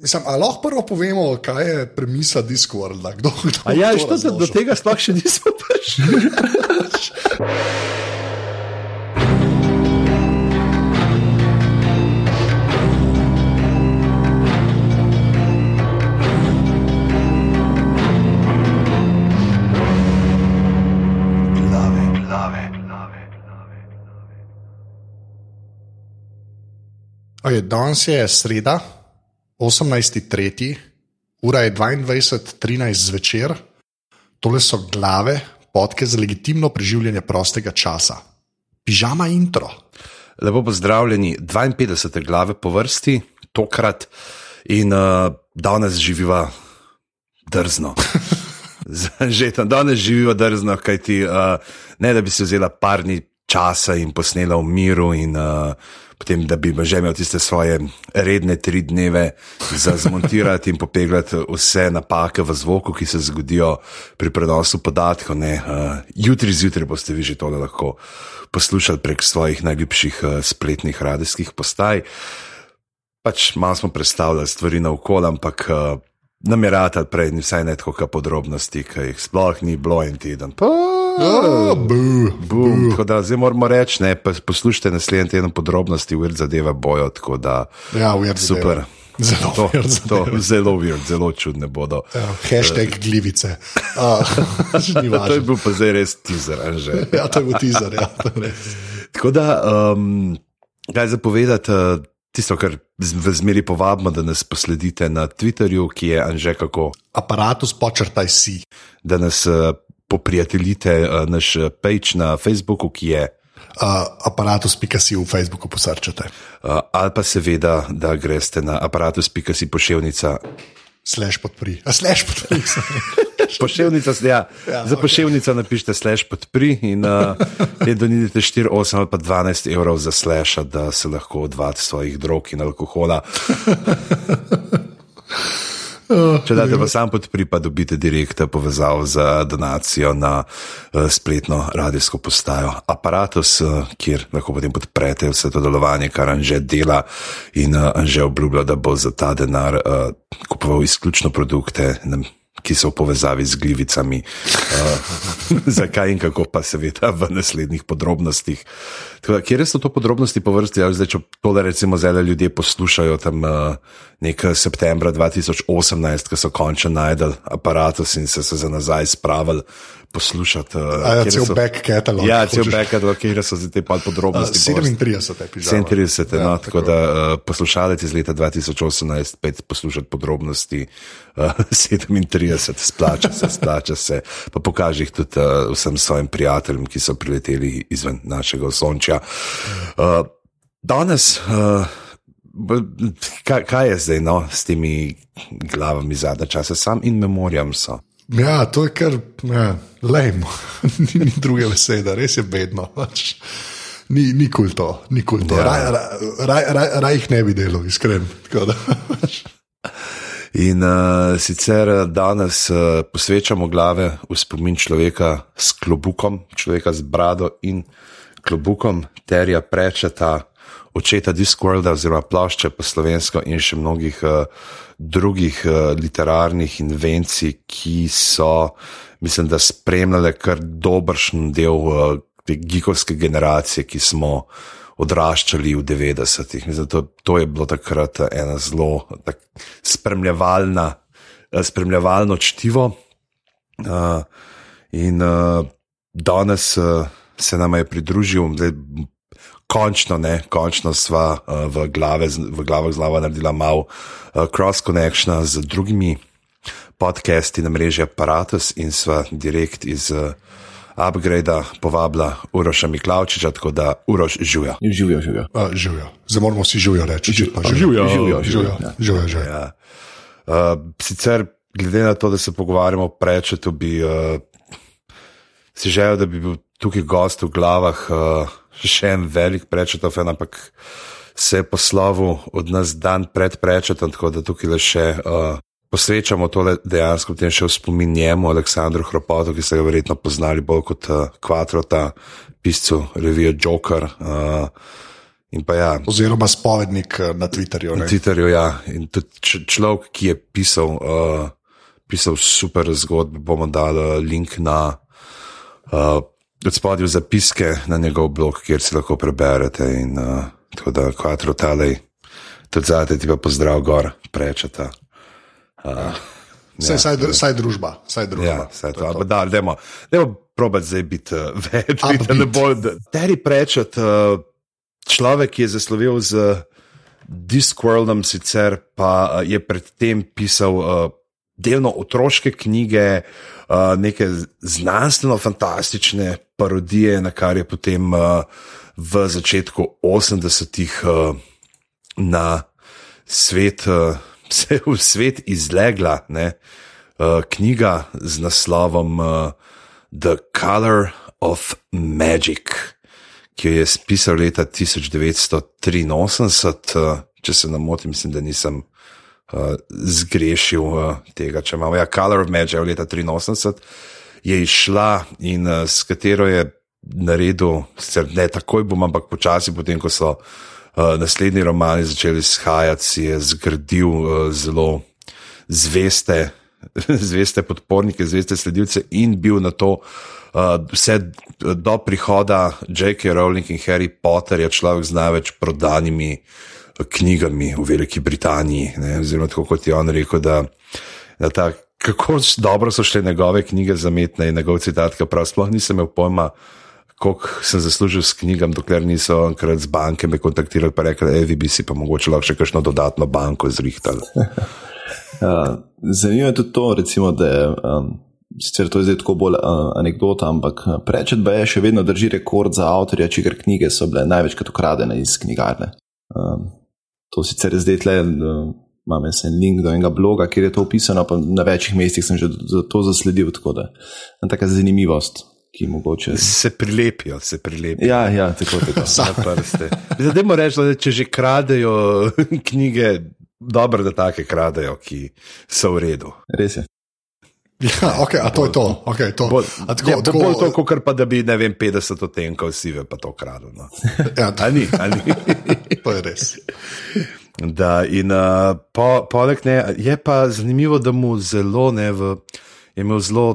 Mislim, a lahko prvo povemo, kaj je premisa Discorda? Kdo, kdo A ja, to što se do tega sploh še nismo prišli? Okay, danes je sreda, 18.3., ura je 22.13 zvečer, tole so glave, podke za legitimno preživljanje prostega časa. Pižama intro. Lepo pozdravljeni, 52. glave po vrsti, tokrat in uh, danes živiva drzno. Že tam danes živiva drzno, kajti uh, ne da bi si vzela par dni časa in posnela v miru, in uh, potem da bi že imel tiste svoje redne tri dneve za zmontirati in popeglati vse napake v zvoku, ki se zgodijo pri prenosu podatkov. Ne, uh, jutri zjutraj boste vi že tole lahko poslušali prek svojih najljubših uh, spletnih radijskih postaj. Pač malo smo predstavljali stvari na okolje, ampak uh, nameravati prej, vsaj ne tako podrobnosti, ki jih sploh ni bilo en teden. Pa, Oh, bu, Bum, tako da zdaj moramo reči, ne, poslušajte naslednji teden podrobnosti, uvir zadeve bojo, tako da Ja, super. Zelo To, weird to, zadeve. zelo weird, zelo čudne bodo. Ja, hashtag glivice. Uh, To je bil pa zdaj res teaser, a. Ja, to je bil teaser. Ja. Tako da, um, kaj zapovedati, uh, tisto, kar v zmeri povabimo, da nas posledite na Twitterju, ki je Anže kako, Aparatus počrtaj si. da nas uh, poprijateljite, uh, naš uh, page na Facebooku, ki je. Uh, aparatus.si v Facebooku posrčate. Uh, ali pa seveda, da greste na aparatus.si poševnica. Slash podpri. A slash podpri. Poševnica, ja, Ja, za poševnico napišite slash podpri in uh, je donidite 4, 8 ali pa 12 evrov za slash, da se lahko odvati svojih drog in alkohola. Če date pa sam podpri, pa dobite direktno povezavo za donacijo na uh, spletno radijsko postajo Apparatus, uh, kjer lahko potem podprete vse to delovanje, kar Anže dela in uh, Anže obljublja, da bo za ta denar uh, kupoval izključno produkte. Ki so v povezavi z glivicami, uh, zakaj in kako, pa seveda v naslednjih podrobnostih. Tako Da, kje so to podrobnosti po vrsti? Ja, zdaj, če tole recimo zdaj ljudje poslušajo tam uh, nek septembra 2018, ko so končno najdel aparatus in se, se za nazaj spravili poslušati. Uh, cel so- back catalog. Ja, cel hočeš- back catalog, kje so zdaj te podrobnosti. po vrsti. 37 epizod. 37, Ja, no, tako da uh, poslušalec iz leta 2018 spet poslušati podrobnosti uh, 37, splača se, splača se, pa pokaži jih tudi uh, vsem svojim prijateljem, ki so prileteli izven našega osončja. Uh, danes, uh, kaj, kaj je zdaj no, s temi glavami zadnje čase, sam in memorijam so. Ja, to je kar ja, lajmo, ni, ni druge besede, res je bedno. Pač. Ni, ni kul to, ni kul to. Ja. Raj, raj, raj, raj, raj jih ne bi delal, iskren. Tako da, pač. In uh, sicer eh, danes uh, posvečamo glave v spomin človeka s klobukom, človeka z brado in klobukom, terja prečeta, očeta Discworlda oziroma plošče po slovensko in še mnogih uh, drugih uh, literarnih invencij, ki so, mislim, da spremljale kar dobršen del uh, te gigovske generacije, ki smo odraščali v 90-ih. Mislim, To, to je bilo takrat ena zelo tak, spremljevalna, eh, spremljevalno čtivo. Uh, in uh, danes uh, se nam je pridružil, zdaj, končno, ne, končno sva uh, v, glave, v glavah zlava naredila malo uh, cross connectiona z drugimi podcasti na mreži Apparatus in sva direkt iz uh, upgrada povabila Uroša Miklavčiča, tako da Uroš žuja. Živijo, živijo. uh, živijo. Zdaj moramo vsi živijo reči. živijo, živijo, živijo, živijo, živijo, živijo. Ja. Uh, sicer, glede na to, da se pogovarjamo o prečetu, bi uh, si želel, da bi bil tukaj gost v glavah uh, še en velik prečetov, ampak se je poslovil od nas dan pred prečetom, tako da tukaj le še. Uh, Posvečamo tole dejansko potem še v spomin njemu, Aleksandru Hropotu, ki ste ga verjetno poznali bolj kot uh, Kvatrota, piscu revije Joker. Uh, In pa ja, Oziroma spovednik eh, na Twitterju. na Ne? Twitterju, ja. In tudi človek, ki je pisal, uh, pisal super zgodbe, bomo dali link na uh, spodnje zapiske na njegov blog, kjer si lahko preberete. In uh, tako da, kvadro talej, tudi zate ti pa pozdrav gor, prečeta. Uh, Saj, saj, dr- saj družba. Saj družba. Ja, vse to. Ampak da, dajmo, dajmo probati zdaj biti uh, več, Upbeat. da ne bo. Terry Prečet, uh, človek, ki je zaslovil z Discworldom, sicer pa uh, je predtem pisal uh, delno otroške knjige, uh, neke znanstveno-fantastične parodije, na kar je potem uh, v začetku 80-ih uh, na svet, uh, se je v svet izlegla ne, uh, knjiga z naslovom uh, The Color of Magic, ki jo je spisal leta 1983, uh, če se ne motim, mislim, da nisem. Uh, zgrešil uh, tega, če imamo. Ja, Color of Magic leta 83 je izšla in uh, s katero je naredil, sicer ne takoj bom, ampak počasi, potem ko so uh, naslednji romani začeli izhajati, si je zgradil uh, zelo zveste, zveste podpornike, zveste sledilce in bil na to. Uh, vse do prihoda J.K. Rowling in Harry Potterja človek z največ prodanimi uh, knjigami v Veliki Britaniji. Ne, oziroma, tako kot je on rekel, da, da ta, kako dobro so šle njegove knjige zametne in njegov citat, ki prav sploh nisem imel pojma, koliko sem zaslužil s knjigami, dokler niso enkrat z banke me kontaktirali in rekli, da bi si pa mogoče lahko še kakšno dodatno banko zrihtali. Uh, zanimivo je tudi to, recimo, da je. Um, Sicer to je zdaj tako bolj uh, anekdota, ampak uh, Prečet je še vedno drži rekord za avtorja, čigar knjige so bile največkrat ukradene iz knjigarne. Um, to sicer je zdaj tle, uh, imam jaz en link do enega bloga, kjer je to opisano, pa na večjih mestih sem že za to zasledil, tako da je taka zanimivost, ki mogoče. Se prilepijo, se prilepijo. Ja, ja, tako tako. Na prste. Zdaj moramo reči, da če že kradejo knjige, dobro, da take kradejo, ki so v redu. Res je. Ja, okay, a to je to. Okay, to. Bolj, A tako, ja, tako, bolj to, kot pa da bi vem, 50 odtenkov sive pa to kradel. No. ja, Ali ni? Ali ni? to je res. Da, in uh, po, poleg ne, je pa zanimivo, da mu zelo ne, v, je imel zelo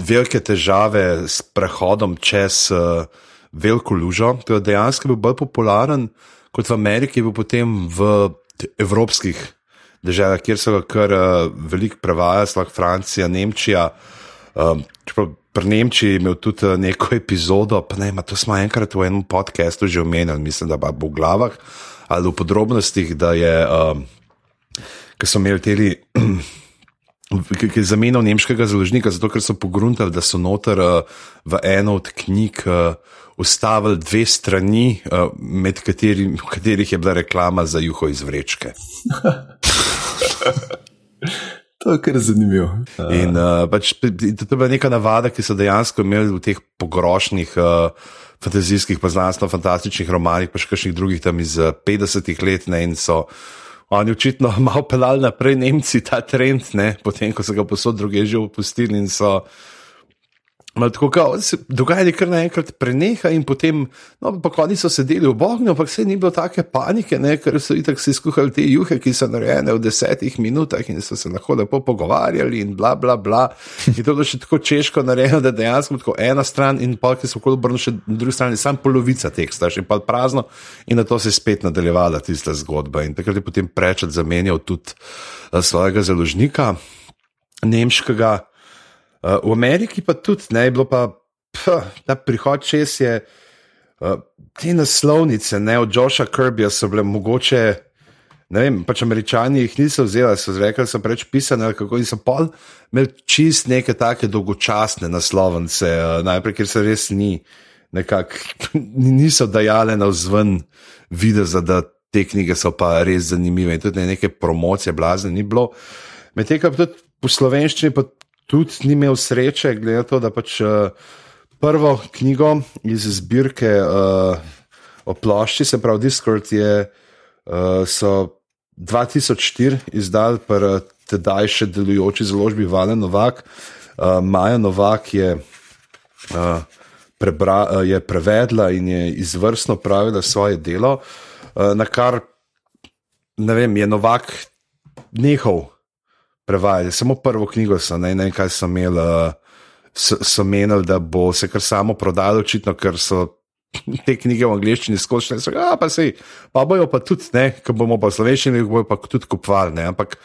velike težave s prehodom čez uh, veliko lužo. To je dejansko bil bolj popularen kot v Ameriki, bil potem v evropskih državah, kjer so ga kar uh, veliko prevajali, sploh Francija, Nemčija. Um, čeprav pri Nemčiji imel tudi uh, neko epizodo, pa ne, ma to smo enkrat v enem podkastu že omenjali, mislim, da bo v glavah ali v podrobnostih, da je, um, ki so imeli teli. Ki je zamenjal nemškega založnika, zato ker so pogruntali, da so noter uh, v eno od knjig uh, ustavili dve strani, uh, med kateri, v katerih je bila reklama za juho iz vrečke. To je kar zanimivo. In uh, pač, to je bila neka navada, ki so dejansko imeli v teh pogrošnih, uh, fantazijskih, pa znanstveno-fantastičnih romanih, pa še kakšnih drugih tam iz uh, 50-ih let. Ne, in so oni očitno malo pelali naprej, Nemci, ta trend, ne, potem ko so ga posod druge že opustili in so. Mal Tako kao, se dogajanje kar naenkrat preneha, in potem, no, pa oni so sedeli v ognju, ampak se ni bilo take panike, ne, ker so itak si skuhali te juhe, ki so narejene v desetih minutah in so se lahko lepo pogovarjali in bla, bla, bla. In to je še tako češko narejeno, da dejansko tako ena stran in pa ki so okoli obrnili še na drugi strani, samo polovica teksta, še pa prazno, in na to se je spet nadaljevala tista zgodba. In takrat je potem prečet zamenjal tudi uh, svojega založnika, nemškega. Uh, v Ameriki pa tudi ne, je bilo pa ph, ta prihod čez je. Uh, te naslovnice ne, od Joša Kirbyja so bile mogoče, ne vem, pač američani jih niso vzeli, so rekli, so preveč pisane, kako in so pol imeli čist neke take dolgočasne naslovnice, uh, najprej, ker se res ni, nekako niso dajale na vzven videza, da te knjige so pa res zanimive in tudi ne neke promocije blazne ni bilo. Medtem ko tudi po slovenščini pa tudi ni imel sreče, glede na to, da pač uh, prvo knjigo iz zbirke uh, o plošči, se pravi Discord, je, uh, so 2004 izdali pri uh, tedaj še delujoči založbi Vale Novak. Uh, Maja Novak je uh, prebra, uh, je prevedla in je izvrstno pravila svoje delo, uh, na kar vem, je Novak nehal prevajati. Samo prvo knjigo so, ne vem, kaj so imeli. Uh, So, so menili, da bo se kar samo prodalo, očitno, ker so te knjige v angleščini skočile. Ja, pa se, pa bojo pa tudi, ne, ko bomo pa slovenščini, bojo pa tudi kupovali. Ampak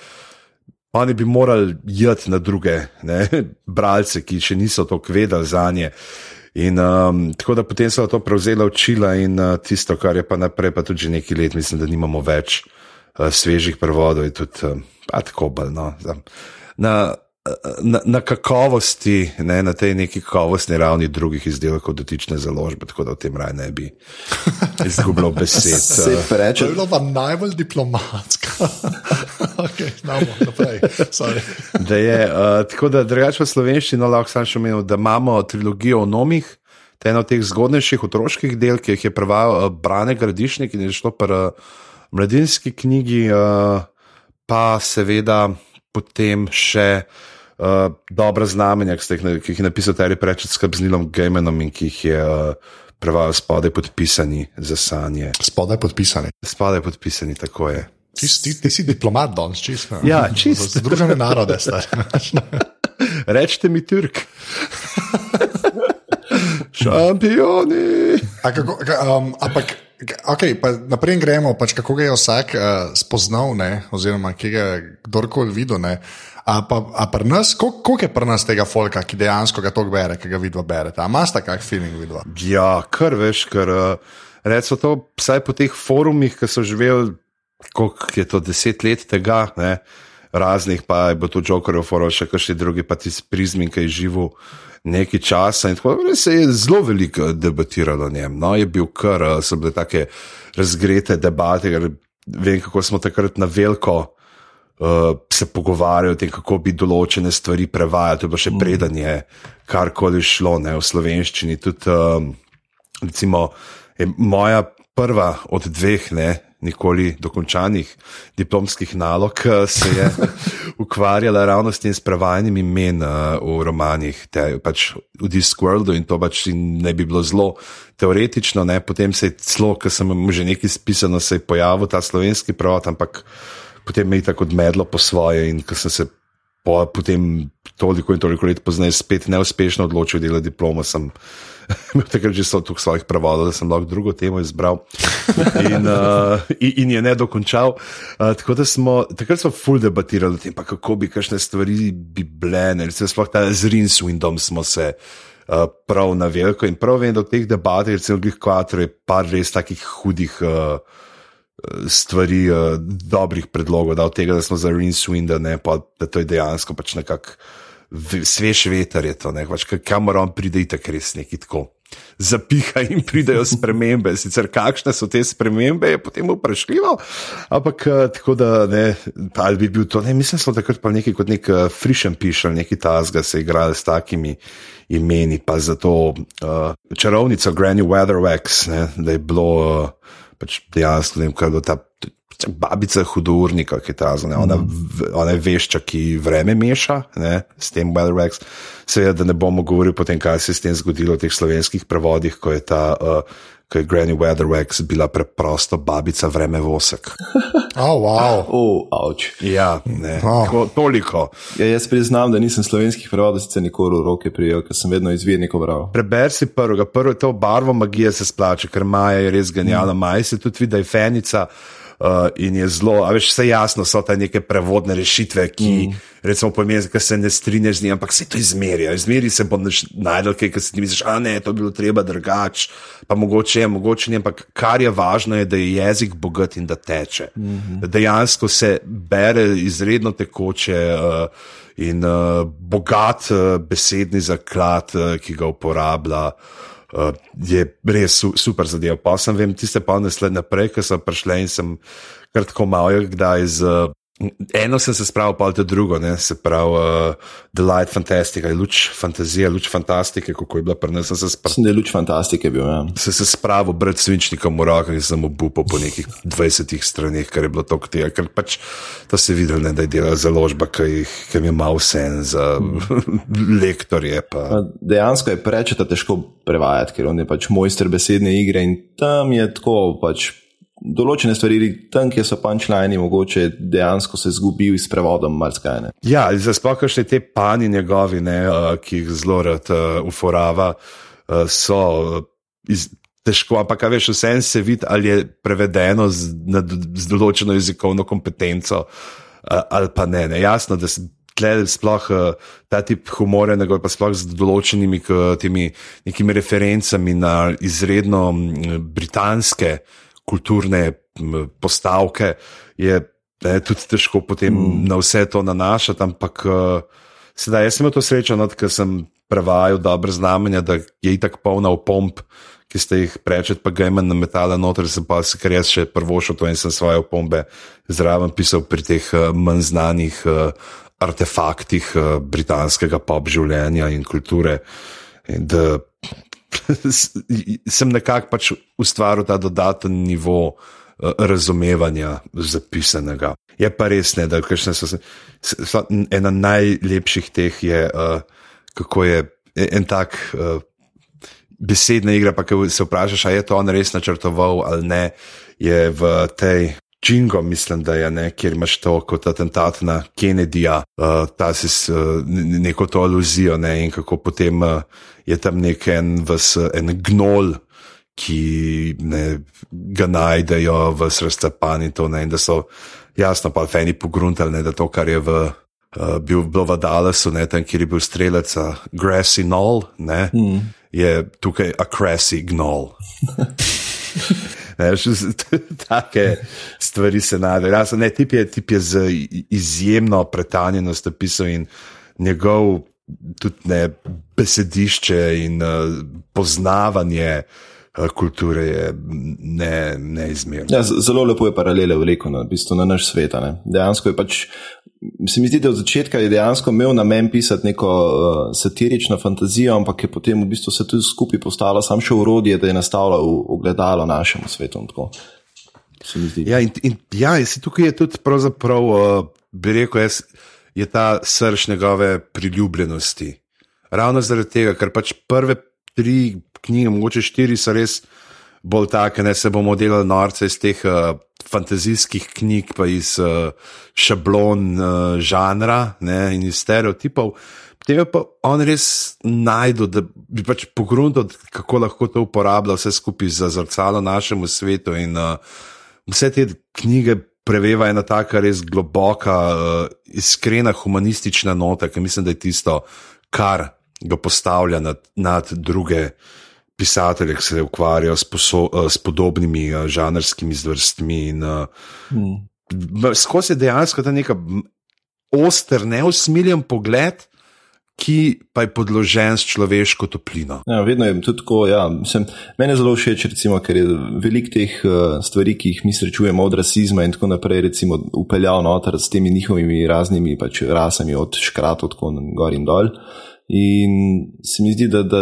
oni bi morali jeti na druge ne, bralce, ki še niso to vedeli za nje. In um, tako da potem so to prevzela učila in uh, tisto, kar je pa naprej, pa tudi že nekaj let, mislim, da nimamo več uh, svežih prevodov, je tudi uh, tako balno. Na, na, na kakovosti, ne, na tej neki kakovostni ravni drugih izdelkov dotične založbe, tako da v tem raju ne bi izgubljal besed. Se reče, To je bilo pa najbolj diplomatsko. okay, da je, uh, tako da drugače v slovenščini lahko sam še omenil, da imamo trilogijo o nomih. To je eno od teh zgodnejših otroških del, ki jih je prevajal uh, Brane Gradišnik in je šlo pri uh, mladinski knjigi, uh, pa seveda potem še uh, dobra znamenja, ki, jih, ki jih je napisal Terry Prečet s Kabznilom Gamenom in ki jih je uh, prevajal spodaj podpisani za sanje. Spodaj podpisani. Spodaj podpisani, tako je. Ti, ti, ti si diplomat danes, čisto. Ja, čisto. Združene narode ste. Rečete mi Turk. Šampioni. Um, ampak, okay, naprej gremo, pač, kako ga je vsak uh, spoznal, ne, oziroma ki ga je kdorkoli videl. Ne. A pa, a pri nas, koliko, koliko je pri nas tega folka, ki dejansko ga to bere, ki ga vidva berete? A imaš tak feeling vidva? Ja, kar veš, kar uh, rečemo to, vsaj po teh forumih, ki so živeli, koliko je to deset let tega, ne, raznih, pa je bil to Jokerov forum, še kakšni drugi, pa ti prizmin, ki je živel nekaj časa. In tako se je zelo veliko debatiralo o njem. No, je bil kar, so bile take razgrete debate, ker vem, kako smo takrat na veliko. Uh, se pogovarjajo o tem, kako bi določene stvari prevajali. To je bilo še preden je karkoli šlo ne, v slovenščini. Tudi, um, recimo, moja prva od dveh ne, nikoli dokončanih diplomskih nalog se je ukvarjala ravno s tem prevajanjem imen uh, v romanih, te, pač v Discworldu in to pač ne bi bilo zelo teoretično. Ne. Potem se je celo, ker sem že nekaj spisal, se je pojavil ta slovenski prevod, ampak potem me je tako odmedlo po svoje in ko sem se po, potem toliko in toliko let pozneje spet neuspešno odločil delati diplomo, sem imel takrat že so tukaj svojih prevodov, da sem lahko drugo temo izbral in, uh, in, in je ne dokončal. Uh, tako da smo takrat smo full debatirali o tem, kako bi kakšne stvari bi bile, recimo sploh ta z Rinswindom smo se. Uh, prav na veliko in prav vem, da v teh debatah, recimo, glih kvatro je par res takih hudih uh, stvari, uh, dobrih predlogov, da od tega, da smo za Rinswinda, ne pa da to je dejansko pač nekako svež veter je to, pač, kamor on pride, tako res neki tako. Zapiha in pridejo spremembe. Sicer kakšne so te spremembe, je potem vprašljivo, ampak eh, tako da ne, ali bi bil to, ne, mislim, da takrat pa nekaj kot nek uh, frišen pišel, neki tasga se igrali s takimi imeni, pa za to uh, čarovnico Granny Weatherwax, ne, da je bilo uh, pač dejansko, ne vem, kaj je bilo ta babica hudurnika, ki je ta zunaj, ona, ona je vešča, ki vreme meša ne, s tem Weatherwax. Seveda, da ne bomo govorili potem, kaj se je s tem zgodilo v teh slovenskih prevodih, ko je ta. Uh, Ko je Granny Weatherwax bila preprosto babica vreme vosek. Oh, wow. oh, ja, ne, oh. tako, toliko. Ja, jaz priznam, da nisem slovenskih prevodov sicer nikoli v roke prijel, ker sem vedno izvirnikov bral. Preber si prvega, prvo je to barvo magije se splača, ker Maja je res genialna. Mm. Maja se tudi vidi, da je fenica. Uh, in je zelo, a veš, vse jasno so te neke prevodne rešitve, ki, mm. recimo, pomeni, da se ne strinjaš z njim, ampak se to izmeri. Izmeri se bo najdel, kaj se ti misliš, a ne, to bi bilo treba drugače, pa mogoče je, mogoče ne, ampak kar je važno, je, da je jezik bogat in da teče. Mm -hmm. Dejansko se bere izredno tekoče. Uh, In uh, bogat uh, besedni zaklad, uh, ki ga uporablja, uh, uh, je res su, super zadev. Pa sem vem, tiste pa naslednje naprej, ki sem prišel in sem kratko malo, kdaj z Eno sem se spravil, pa tudi drugo, ne? se pravi, uh, The Light Fantastic, luč fantazije, luč fantastike, kako je bila pri nas. Se sprav... ne, luč fantastike bil. Ja. Se se spravil, brati svinčnikom v rokah in sem obupal po nekih 20 straneh, kar je bilo to, tega, ker pač to se vidi, da je delala založba, ki jim je malo sen za lektorje. Pa. Dejansko je prečeta težko prevajati, ker on je pač mojster besedne igre in tam je tako pač določene stvari, tam, kjer so punčlajni, mogoče dejansko se zgubil s prevodom marsikaj. Ja, za splošno te pani njegovi, ne, uh, ki jih zelo rad uh, uporava, uh, so iz, težko, ampak veš, vse en se vidi, ali je prevedeno z, na, z določeno jezikovno kompetenco ali pa ne. ne. Jasno, da se. Sploh ta tip humora, nego pa sploh z določenimi temi nekimi referencami na izredno britanske uh, kulturne postavke, je ne, tudi težko potem mm. na vse to nanašati. Ampak uh, sedaj jaz sem imel to srečo, no, ker sem prevajal dobre znamenja, da je itak polna opomb. Ki ste jih prečet, pa ga imam na metale, noter sem pa se kar jaz še prvo šel to in sem svoje opombe zraven pisal pri teh uh, manj znanih uh, artefaktih uh, britanskega pop življenja in kulture. In da sem nekako pač ustvaril ta dodaten nivo uh, razumevanja zapisanega. Je pa res, ne, da so, so, so, ena najlepših teh je, uh, kako je en tak. Uh, Besedna igra, pa če se vprašaš, ali je to on res načrtoval ali ne, je v tej Džingo, mislim, da je ne, kjer imaš to kot atentat na Kennedyja, uh, ta si uh, neko to aluzijo ne, in kako potem uh, je tam nek en, vas, en gnol, ki ne, ga najdejo v srstapan in to ne, in da so jasno pa feni pogruntali, ne, da to, kar je v. Uh, bil bilo v Dallasu, ne, tam, kjer je bil strelec, Grassy Knoll, ne, mm. je tukaj a Grassy Knoll. Take stvari se najdejo. Ne, tip je, tip je z izjemno pretanjenostjo pisal in njegov tudi ne besedišče in uh, poznavanje. Eh, kulture je ne, neizmerno. Ja, zelo lepo je paralele vlekel na, v bistvu, na naš svet. Dejansko je pač se mi zdi, da od začetka je dejansko imel namen pisati neko uh, satirično fantazijo, ampak je potem v bistvu se tudi skupaj postalo samo še urodje, da je nastavilo ogledalo našemu svetu. Ja, in, in ja, tukaj je tudi pravzaprav, uh, bi rekel, jaz, je ta srč njegove priljubljenosti. Ravno zaradi tega, ker pač prve tri knjige, mogoče štiri, so res bolj take, da se bomo delali norce iz teh uh, fantazijskih knjig, pa iz uh, šablon uh, žanra ne, in iz stereotipov. Potem pa on res najdel, da bi pač pogrunil, kako lahko to uporablja vse skupaj za zrcalo našemu svetu. In uh, vse te knjige preveva ena taka res globoka, uh, iskrena, humanistična nota, ki mislim, da je tisto, kar ga postavlja nad, nad druge pisatelje, ki se ukvarjajo s, poso, eh, s podobnimi uh, žanrskimi zvrstmi. In, hmm. Skozi je dejansko ta neka oster, neusmiljen pogled. Ki pa je podložen s človeško toplino. Ja, vedno je tudi tako. Ja. Mene zelo všeč, recimo, ker je veliko teh uh, stvari, ki jih mi srečujemo od rasizma in tako naprej, recimo, upeljal noter s temi njihovimi raznimi pač, rasami, od škratov, tako gor in dol. Uh, In se mi zdi, da, da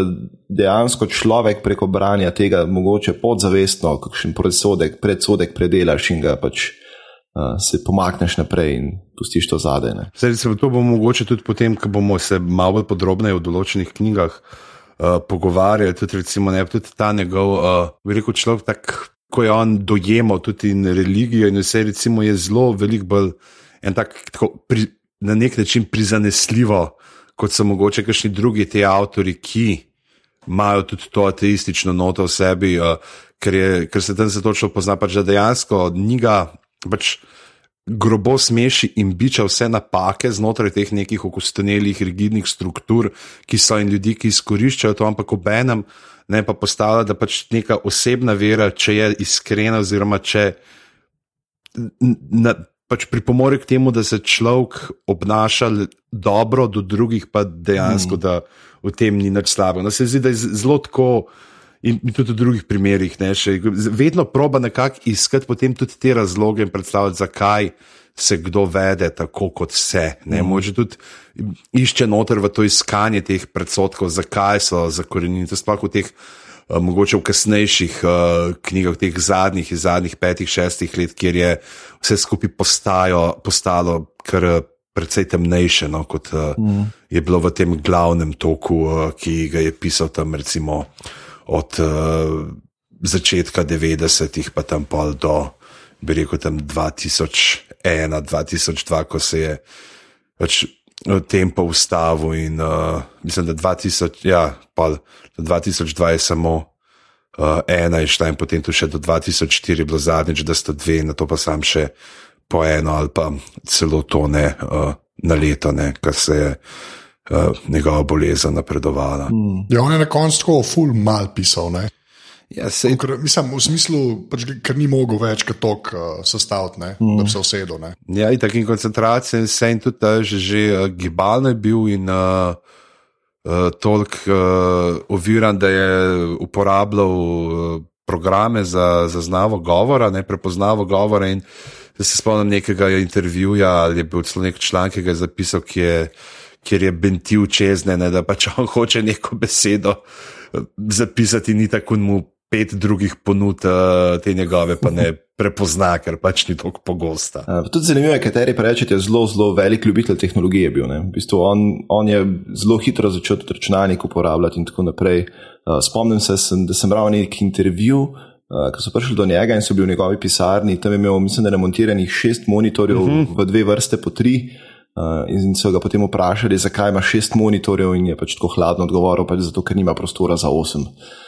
dejansko človek preko branja tega, mogoče podzavestno, kakšen predsodek, predsodek predelaš in ga pač uh, se pomakneš naprej in pustiš to zadaj. Zdaj, to bomo mogoče tudi potem, ko bomo se malo podrobneje v določenih knjigah uh, pogovarjali. Tudi, recimo, ne, tudi ta njegov, uh, rekel človek, tak, ko je on dojemal tudi religijo in vse, recimo, je zelo velik bolj en tak, tako, pri, na nek način prizanesljivo kot so mogoče kakšni drugi ti avtori, ki imajo tudi to ateistično noto v sebi, uh, ker, je, ker se tam točno pozna, pač, da dejansko njega pač grobo smeši in biča vse napake znotraj teh nekih okostenelih, rigidnih struktur, ki so in ljudi, ki izkoriščajo to, ampak ob enem ne pa postala, da pač neka osebna vera, če je iskrena, oziroma če. Na, pač pripomore k temu, da se človek obnaša dobro do drugih, pa dejansko, mm. da v tem ni nič slabo. No, se zdi, da je zelo tako. In tudi v drugih primerih, ne, še, vedno proba nekako iskati potem tudi te razloge in predstavljati, zakaj se kdo vede tako, kot se. Ne, mm. Može tudi išče noter v to iskanje teh predsotkov, zakaj so zakorenjeni. Sploh v teh, mogoče v kasnejših uh, knjigah, teh zadnjih, iz zadnjih petih, šestih let, kjer je vse skupaj postajo, postalo kar precej temnejše, no, kot uh, mm. je bilo v tem glavnem toku, uh, ki ga je pisal tam recimo od uh, začetka 90-ih, pa tam pol do, bi rekel, tam 2001, 2002, ko se je pač tempo ustavil in uh, mislim, da 2000, ja, pol, 2002 je samo. Uh, ena je šla in potem tu še do 2004 je bilo zadnjič, da sta dve, na to pa sam še po eno ali pa celo to ne uh, na leto, ker se je uh, njegova bolezen napredovala. Mm. Ja, on je na koncu tako ful mal pisal. Ne? Ja, sej... Ker, mislim, v smislu, pač, ker ni mogel več kot tok uh, sestaviti, mm. da bi se usedel. Ne? Ja, in tako in koncentracija, in vse in tudi ta že, že uh, gibalno je bil in uh, uh, toliko uh, oviran, da je uporabljal uh, programe za zaznavo govora, ne prepoznavo govora. In, se spomnim nekega intervjuja ali je bil celo nek članek, ki ga je zapisal, ki je, kjer je bentil čez ne, da pač on hoče neko besedo eh, zapisati, ni tako mu pet drugih ponud eh, te njegove, pa ne prepozna, ker pač ni tako pogosta. Uh, tudi zanimivo je, kateri rečete, je zelo, zelo velik ljubitelj tehnologije bil. V bistvu on, on je zelo hitro začel računalnik uporabljati in tako naprej. Uh, spomnim se, sem, da sem bral nek intervju. Uh, ko so prišli do njega in so bili v njegovi pisarni, tam je imel, mislim, da je montiranih šest monitorjev uh mhm. -huh. v dve vrste po tri. Uh, in so ga potem vprašali, zakaj ima šest monitorjev, in je pač tako hladno odgovoril, pač zato, ker nima prostora za osem uh,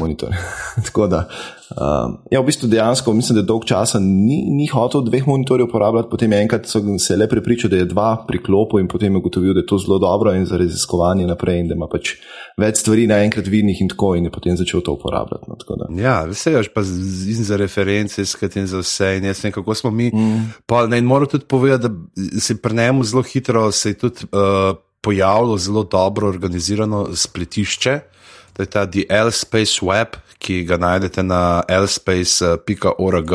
monitorjev. tako da, uh, ja, v bistvu dejansko mislim, da dolg časa ni, ni hotel dveh monitorjev uporabljati, potem enkrat se le prepričal, da je dva priklopu in potem je ugotovil, da je to zelo dobro in za raziskovanje naprej in da ima pač več stvari naenkrat vidnih in tako in je potem začel to uporabljati. No, ja, vsejaš pa in za reference, skratin za vse in jaz ne, kako smo mi. Mm. Pa, in moram tudi povedati, da se pri njemu zelo hitro se je tudi uh, pojavilo zelo dobro organizirano spletišče. To je ta DL Space Web, ki ga najdete na lspace.org,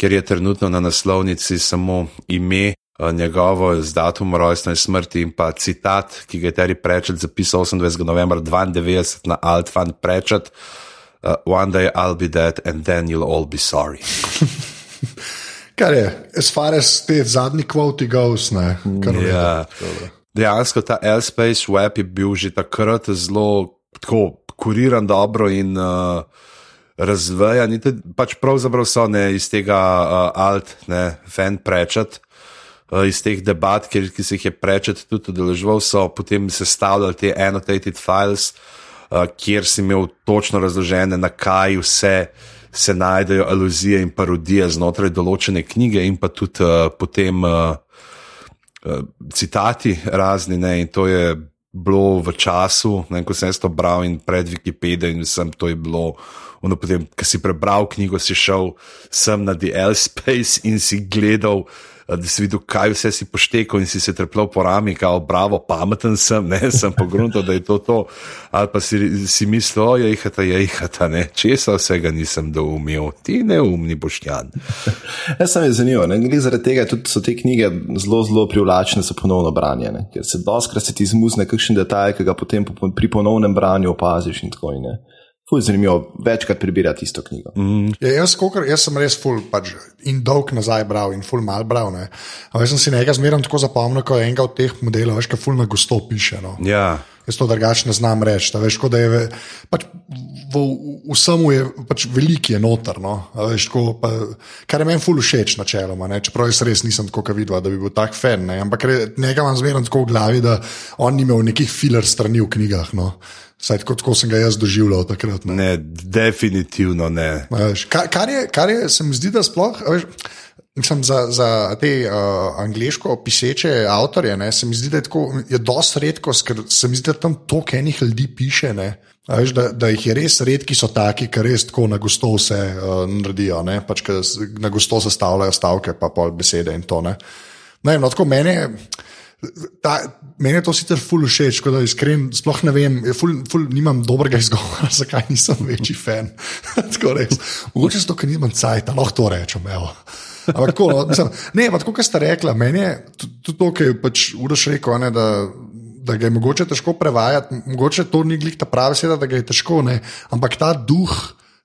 kjer je trenutno na naslovnici samo ime, eh, njegovo z datumom rojstva in smrti in pa citat, ki ga je Terry Prečet zapisal 28. novembra 92 na Altfan Prečet. Uh, one day I'll be dead and then you'll all be sorry. Kar je, as far as te zadnji kvoti goes, ne. Ja. Dejansko ta L-Space web je bil že takrat zelo tako kuriran dobro in uh, razvijan. Pač pravzaprav so ne iz tega uh, alt, ne fan prečet. Uh, iz teh debat, ki, ki se jih je prečet tudi udeležval, so potem sestavljali te annotated files, uh, kjer si imel točno razložene, na kaj vse se najdejo aluzije in parodije znotraj določene knjige, in pa tudi uh, potem uh, uh, citati razni. Ne, in to je bilo v času, ne, ko sem to bral in pred Wikipedijo, in sem to je bilo. Ono, potem, ko si prebral knjigo, si šel sem na DL Space in si gledal, da si videl, kaj vse si poštekal in si se trpel po rami, kao, bravo, pameten sem, ne, sem pogrunil, da je to to. Ali pa si, si mislil, je jihata, je jihata, ne, česa vsega nisem doumel, ti neumni boštjan. Jaz sem je zanimivo, ne, glede zaradi tega tudi so te knjige zelo, zelo privlačne za ponovno branje, ne, ker se doskrat se ti zmuzne kakšen detajl, ki ga potem pri ponovnem branju opaziš in tako in ne. Ful je zanimivo večkrat prebirati isto knjigo. Mm. Ja, jaz, kokor, jaz sem res ful pač, in dolg nazaj bral in ful mal bral. Ne. Jaz sem si nekaj zmeraj tako zapomnil, kot enega od teh modelov, veš, kaj ful na gosto piše. No. Ja. Jaz to drugače ne znam reči. Veš, da je pač, v vsemu je pač veliki je noter. No. Veš, tako, pa, kar je meni ful všeč načeloma. Ne. Čeprav jaz res nisem tako videl, da bi bil tak fan. Ne. Ampak nekaj imam zmeraj tako v glavi, da on ni imel nekih filer strani v knjigah. No. Saj tako, tako sem ga jaz doživljal takrat. Ne, ne definitivno ne. Veš, kar, kar, je, kar je, se mi zdi, da sploh. Veš, Mislim, za, za te uh, angliško piseče avtorje ne, se mi zdi, da je tako, je dosti redko, ker se mi zdi, da tam toliko enih ljudi piše. Veš, da, da jih je res redki, so taki, ki res tako na gosto vse uh, naredijo, pač, na gosto sestavljajo stavke, pa pol besede in to. Ne. Ne, no, tako meni je. Ta, meni je to sicer ful všeč, da iskren, sploh ne vem, ful, ful, nimam dobrega izgovora, zakaj nisem večji fan. Mogoče zato, ker nimam cajt, lahko to rečem. Evo. Ampak tako, no, mislim, ne, pa tako, kot ste rekla, meni je tudi to, kar je pač Uroš rekel, ne, da, da ga je mogoče težko prevajati, mogoče to ni glih ta pravi svet, da ga je težko, ne, ampak ta duh.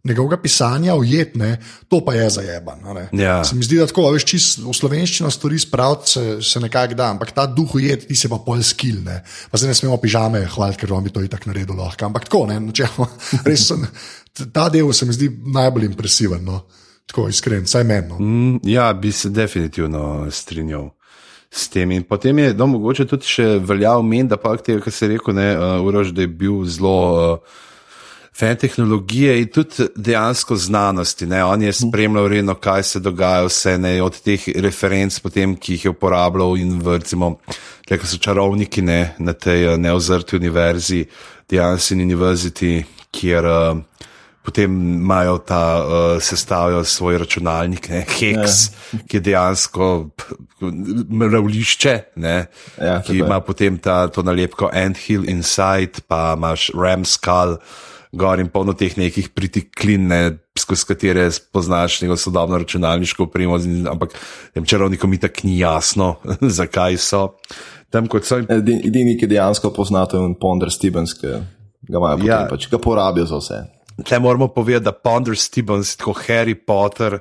Njegovega pisanja ujetne, to pa je zajeban. Ja. Se mi zdi, da tako, veš, čist, v slovenščino stvari spraviti se, se nekako da, ampak ta duh ujet, ti se pa pol skil. Ne. Pa zdaj ne smemo pižame hvaliti, ker vam bi to itak naredilo lahko. Ampak tako, ne, načelno, res ta del se mi zdi najbolj impresiven. No. Tako iskren, saj meni. No. Mm, ja, bi se definitivno strinjal. S tem. In potem je, no, mogoče tudi še veljal men, da pa tega, kar se je rekel, ne, uh, urož, da je bil zelo uh, fan tehnologije in tudi dejansko znanosti. Ne? On je spremljal redno, kaj se dogaja, vse ne, od teh referenc, potem, ki jih je uporabljal in v, recimo, tako so čarovniki ne, na tej uh, neozrti univerzi, Dejansko University, kjer. Uh, Potem imajo ta, uh, sestavijo svoj računalnik, ne, Hex, ja. ki je dejansko mravlišče, ne, Ja, ki ima potem ta, to nalepko Anthill Inside, pa imaš Ramskull, gor in polno teh nekih pritiklin, ne, skozi katere spoznaš neko sodobno računalniško opremo, ampak tem čarovnikom itak ni jasno, zakaj so. Tam kot so. Edi- Edini, ki dejansko poznajo, je Ponder Stevens, ki ga imajo potem, Ja. pač, ga porabijo za vse. Tle moramo povedati, da Ponder Stevens, tako Harry Potter,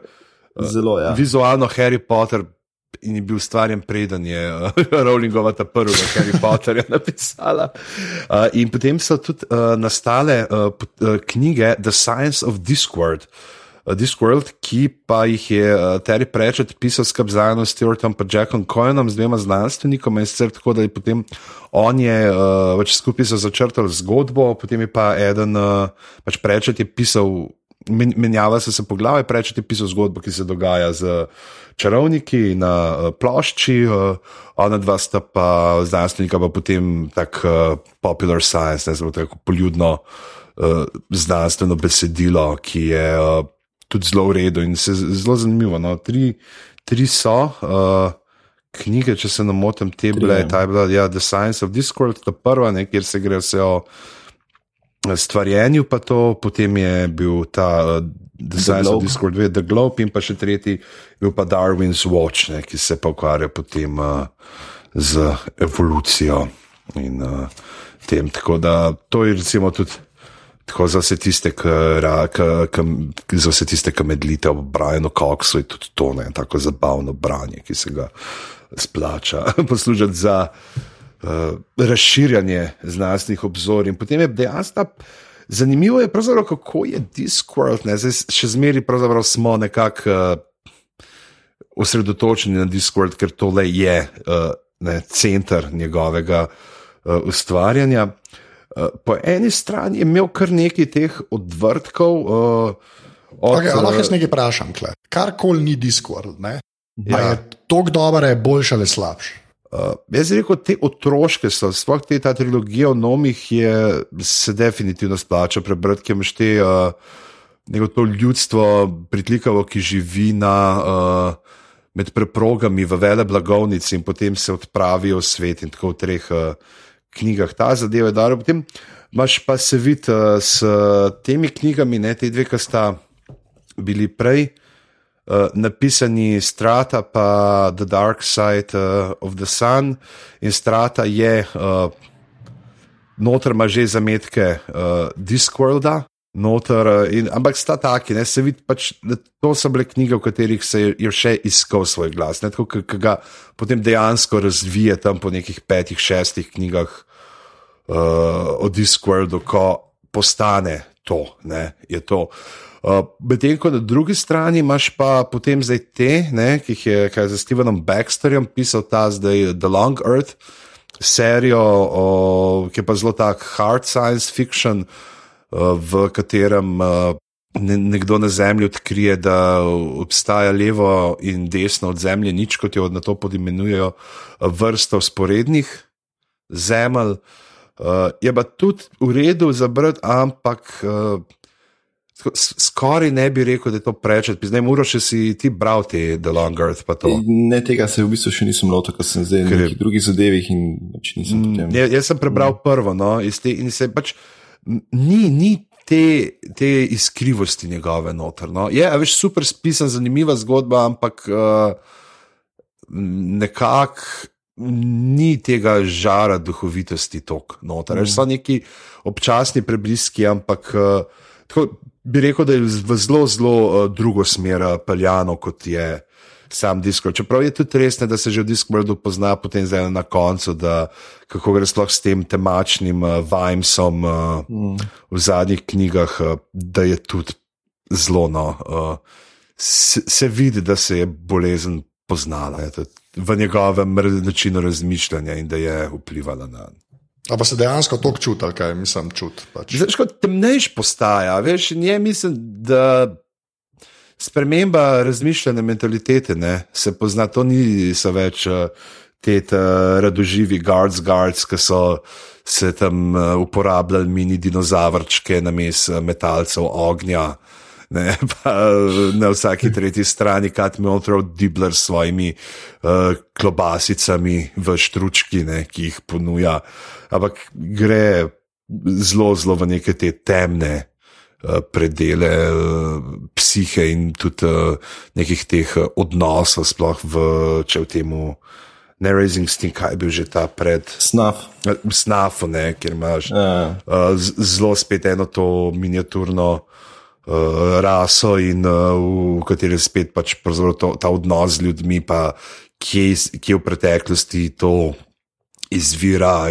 Zelo, ja. vizualno Harry Potter. In je bil ustvarjen, preden je uh, Rowlingova ta prva Harry Potterja napisala. Uh, in potem so tudi uh, nastale uh, uh, knjige The Science of Discord. Uh, Discworld, ki pa jih je uh, Terry Pratchett pisal skupaj z Ianom Stewartom in Jackom Cohenom, z dvema znanstvenikoma, in sicer tako, da je potem on je uh, pač skupaj so začrtali zgodbo, potem je pa eden, uh, pač Pratchett je pisal men, menjava se, se poglavje, preveč je pisal zgodbo, ki se dogaja z čarovniki na uh, plošči, uh, ona dva sta pa znanstvenika, pa potem tak uh, popular science, ne zelo tako poljudno znanstveno besedilo, ki je tudi zelo v redu in se zelo zanimivo. No. Tri, tri so. Uh, Knjige, če se ne motim, te bile, ja. ta je bila ja, The Science of Discord, ta prva, ne, kjer se gre vse o stvarjenju, pa to, potem je bil ta uh, Science of. Discord, dve, The Globe, in pa še tretji, je bil pa Darwin's Watch, ne, ki se pa ukvarja potem uh, z evolucijo in uh, tem. Tako da to je recimo tudi. Tako za vse tiste, ki medlite ob Brianu Coxu, je tudi to ne, tako zabavno branje, ki se ga splača poslušati za uh, razširjanje znanstvenih obzorij. In potem je dejansko ta- zanimivo, je pravzaprav, kako je Discord, ne, zdaj še zmeraj smo nekako uh, osredotočeni na Discord, ker tole je uh, ne, center njegovega uh, ustvarjanja. Uh, po eni strani je imel kar nekaj teh odvrtkov. Uh, od, Okay, lahko jaz nekaj vprašam, tle. karkoli ni Discord, ne? Ja. Je tako dobro, je boljši ali slabši. Uh, jaz bi rekel, te otroške so, sploh te ta trilogija o nomih, je, se definitivno splača prebrati, ker imaš te uh, neko to ljudstvo, pritlikavo, ki živi na, uh, med preprogami v vele blagovnici in potem se odpravijo v svet in tako v treh uh, knjigah. Ta zadeva je dobra. Potem imaš pa se vid uh, s temi knjigami, ne te dve, ki sta bili prej. Uh, napisani Strata, pa The Dark Side uh, of the Sun, in Strata je, uh, noter ima že zametke uh, Discworlda, noter, uh, in, ampak sta taki, ne, se vidi, pač, to so bile knjige, v katerih se je, je še iskal svoj glas, ne, tako, ki ga potem dejansko razvije tam po nekih petih, šestih knjigah uh, o Discworldu, ko postane to, ne, je to. Uh, Medtem ko na drugi strani imaš pa potem zdaj te, ne, ki jih je kaj za Stevenom Baxterjem pisal ta zdaj The Long Earth serijo, o, ki je pa zelo tak hard science fiction, uh, v katerem uh, ne- nekdo na Zemlji odkrije, da obstaja levo in desno od Zemlje, nič kot jo na to podimenujejo, vrsta usporednih zemelj. Uh, je pa tudi v redu za brati, ampak uh, skoraj ne bi rekel, da je to preveč. Zdaj, Muro, še si ti bral te The Long Earth, pa to. Ne, tega se v bistvu še nisem lotil, ker sem zdaj na je- nekih drugih zadevih in pač nisem potem. Ja, jaz sem prebral prvo, no, te, in se pač ni, ni te, te iskrivosti njegove notrno. Je, a veš, super spisan, zanimiva zgodba, ampak uh, nekako ni tega žara duhovitosti tok noter. Mm. So neki občasni prebliski, ampak uh, tako, bi rekel, da je v zelo, zelo uh, drugo smer peljano, kot je sam Discord. Čeprav je tudi res, ne, da se že v Discordu pozna potem zdaj na koncu, da kako gre sploh s tem temačnim uh, vibesom uh, mm. v zadnjih knjigah, uh, da je tudi zelo. No, uh, se, se vidi, da se je bolezen poznala je, v njegovem načinu razmišljanja in da je vplivala na. Ali pa se dejansko to čuti, kaj mislim čuti? Pač. Temnejš postaja, veš, nje mislim, da sprememba razmišljanja mentalitete ne, se pozna, to niso več uh, te uh, radoživi guards, guards, ki so se tam uh, uporabljali mini dinozavrčke na mes uh, metalcev ognja. Ne, pa na vsaki tretji strani Katmi Ultra Dibler s svojimi uh, klobasicami v štručki, ne, ki jih ponuja. Ampak gre zelo, zelo v neke te temne Eh, predele eh, psihe in tudi eh, nekih teh odnosov, sploh v, če v tem. Ne, Raising Sting, kaj je bil že ta pred. Snaf. Snaf, ne, kjer imaš uh. uh, zelo spet eno to miniaturno uh, raso, in uh, v kateri je spet pač to, ta odnos z ljudmi, pa kje, kje v preteklosti to izvira.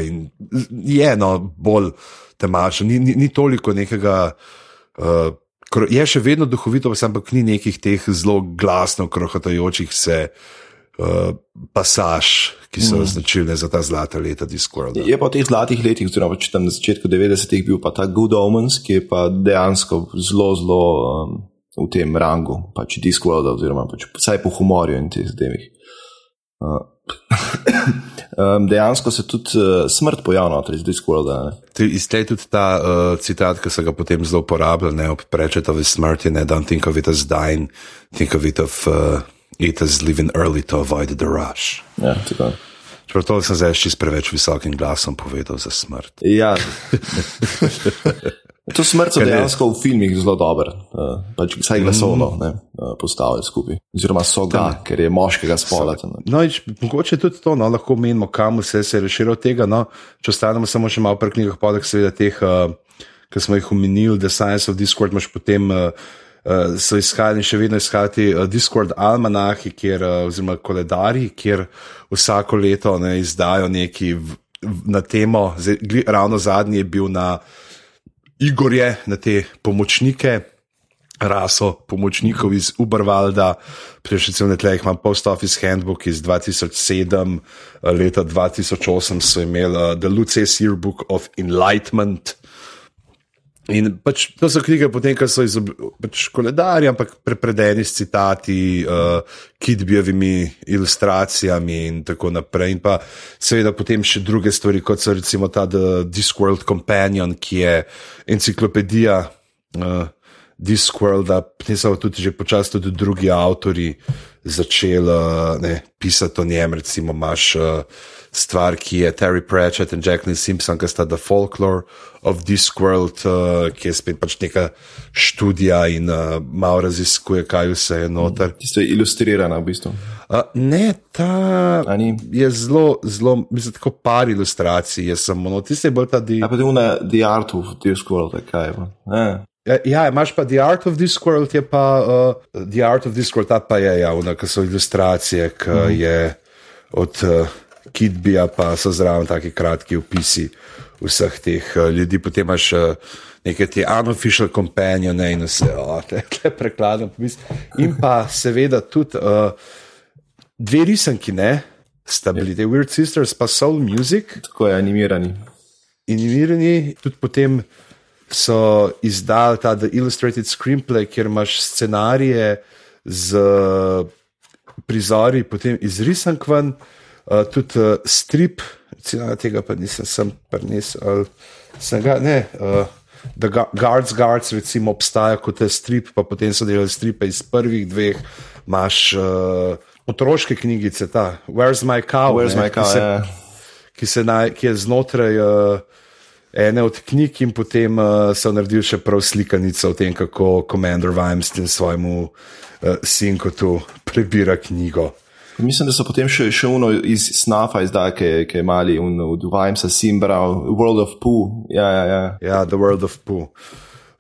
Je eno bolj temačno, ni, ni, ni toliko nekega. Uh, je še vedno duhovito, ampak ni nekih teh zelo glasno krohotajočih se uh, pasaž, ki so mm. značilne za ta zlata leta Discorda. Je pa v teh zlatih letih, oziroma če tam na začetku 90-ih bil pa ta Good Omens, ki je pa dejansko zelo, zelo um, v tem rangu, pač Discorda, oziroma pač vsaj po humorju in teh zadevih. Uh, um, dejansko se tudi uh, smrt pojavlja iz Discorda. Iz tega tudi ta uh, citat, ki se ga potem zelo uporablja, ne oprečete v smrti, ne don't think of it as dying, think of it of uh, it as living early to avoid the rush. Ja, tako. Čeprav to sem zdaj še s preveč visokim glasom povedal za smrt. Ja. To smrt so dejansko v filmih zelo dobro, uh, pač vsaj glasovno mm. uh, postavili skupaj. Oziroma so ga, Tam. ker je moškega spola. No, ič, mogoče tudi to, no, lahko menimo, kam vse se je rešilo tega. No, če ostanemo samo še malo pri knjigah, poleg seveda teh, uh, ki smo jih omenili, The Science of Discord, imaš potem. Uh, Uh, so iskali in še vedno iskati uh, Discord almanahi, kjer, uh, oziroma koledari, kjer vsako leto ne, izdajo neki v, v, na temo. Zdaj, ravno zadnji je bil na uh, Igorje, na te pomočnike, raso pomočnikov iz Ubervalda, prejšnji na tleh imam Post Office Handbook iz 2007, leta 2008 so imeli uh, The Luces Yearbook of Enlightenment. In pač to so knjige, potem, ko so izobrazili pač koledarje, ampak prepredeni s citati, uh, kitbijevimi ilustracijami in tako naprej. In pa seveda potem še druge stvari, kot so recimo ta The Discworld Companion, ki je enciklopedija uh, Discworlda, potem so tudi že počasi tudi drugi avtori začeli pisati o njem, recimo imaš. Uh, stvar, ki je Terry Pratchett in Jacqueline Simpson, ki sta The Folklore of Discworld, uh, ki je spet pač neka študija in uh, malo raziskuje, kaj vse je noter. Tisto je ilustrirano, v bistvu. Uh, ne, ta je zelo, zelo, mislim, tako par ilustracij, jaz sem ono, tisti je bolj ta di. Ja, pa tudi The Art of Discworld, kaj je. Ja. Ja, imaš pa The Art of Discworld, je pa uh, The Art of Discworld, ta pa je javna, ker so ilustracije, ki mm. je od. Uh, Kitbija, pa so zraven taki kratki opisi vseh teh uh, ljudi. Potem imaš uh, neke te unofficial companione in vse, oh, te, te prekladam. In pa seveda tudi uh, dve risanki, ne, sta bili te Weird Sisters, pa Soul Music. Tako je animirani. Animirani, tudi potem so izdali ta The Illustrated Screenplay, kjer imaš scenarije z prizori, potem izrisan kvan. Uh, tudi uh, strip, cena tega pa nisem sem prenesel. Sem ga, ne, uh, da Guards Guards, recimo, obstaja kot strip, pa potem so delali stripe iz prvih dveh, imaš uh, otroške knjigice, ta Where's My Cow, Where's ne, my cow ki, se, yeah. Ja. ki, se naj, ki je znotraj uh, ene od knjig, in potem uh, so naredili še prav slikanico o tem, kako Commander Wimston svojemu uh, sinku tu prebira knjigo. Mislim, da so potem še, še uno iz Snafa izdali, ki, ki je mali od Vimesa Simbra, World of Pooh. Ja, ja, ja. ja, The World of Pooh.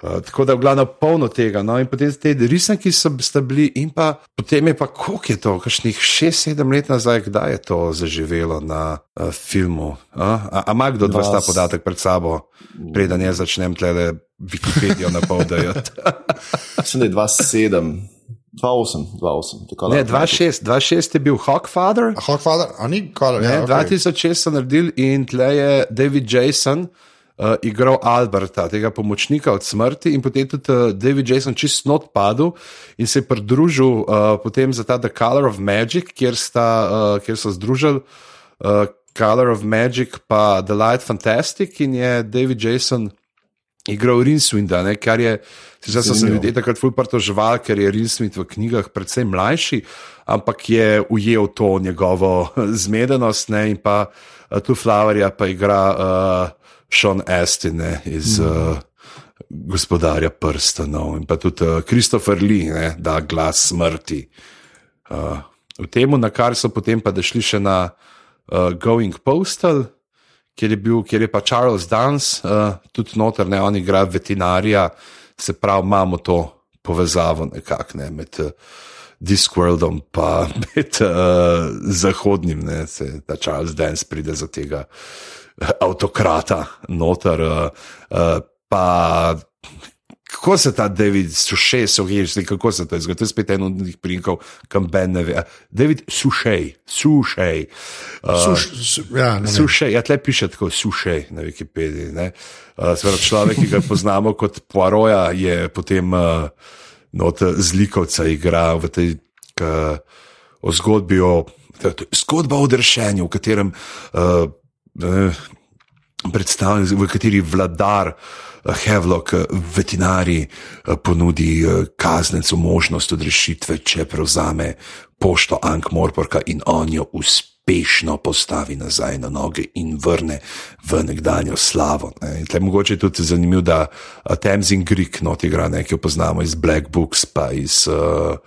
Uh, tako da je glavno polno tega. No, in potem te risanki so bili, in pa potem je pa, koliko je to, kakšnih 6-7 let nazaj, kdaj je to zaživelo na uh, filmu. A ima kdo dva sta podatek pred sabo, preden jaz začnem tle Wikipedijo napovedati? Mislim, da je 2-7. 2-8, ne 2-6 je bil Hawkfather. Hawkfather, a ni Color. Ja, okay. 2006 so naredili in tle je David Jason. Uh, igral Alberta, tega pomočnika od smrti, in potem tudi uh, David Jason čist not padel in se je pridružil uh, potem za ta The Color of Magic, kjer, sta, uh, kjer so združili uh, Color of Magic pa The Light Fantastic in je David Jason igral Rinswinda, ne, kar je, zdaj so se ljudje takrat fulpartoževali, ker je Rinswind v knjigah predvsem mlajši, ampak je ujel to njegovo zmedenost ne, in pa uh, tu Flowerja pa igra uh, Sean Astin ne, iz mm. uh, gospodarja prstanov in pa tudi uh, Christopher Lee, ne, da glas smrti. Uh, v tem, na kar so potem pa šli še na uh, Going Postal kjer je, bil, kjer je pa Charles Dance, uh, tudi noter, ne, on igra veterinarija, se pravi, imamo to povezavo nekako ne, med uh, Discworldom in med uh, zahodnim, ne, se, da Charles Dance pride za tega uh, avtokrata noter. Uh, uh, pa kako se ta David Sušej, gešli, kako se to zgodi. To je spet en od njih prinkov, kam Ben ne ve. David Sušej, Sušej. Uh, ja, Sušej, ja, tle piše tako Sušej na Wikipediji. Uh, Sveda človek, ki ga poznamo kot Poiroja, je potem uh, not zlikovca igral v tej uh, o zgodbi o. Zgodba o dršenju, v katerem uh, predstavlja, v kateri vladar Hevlok, veterinari, eh, ponudi eh, kaznecu možnost odrešitve, če prevzame pošto Ank Morporka in on jo uspešno postavi nazaj na noge in vrne v nekdanjo slavo. Ne. Mogoče je tudi zanimivo, da eh, Temzin Greek not igra nekaj, poznamo iz Black Books, pa iz uh,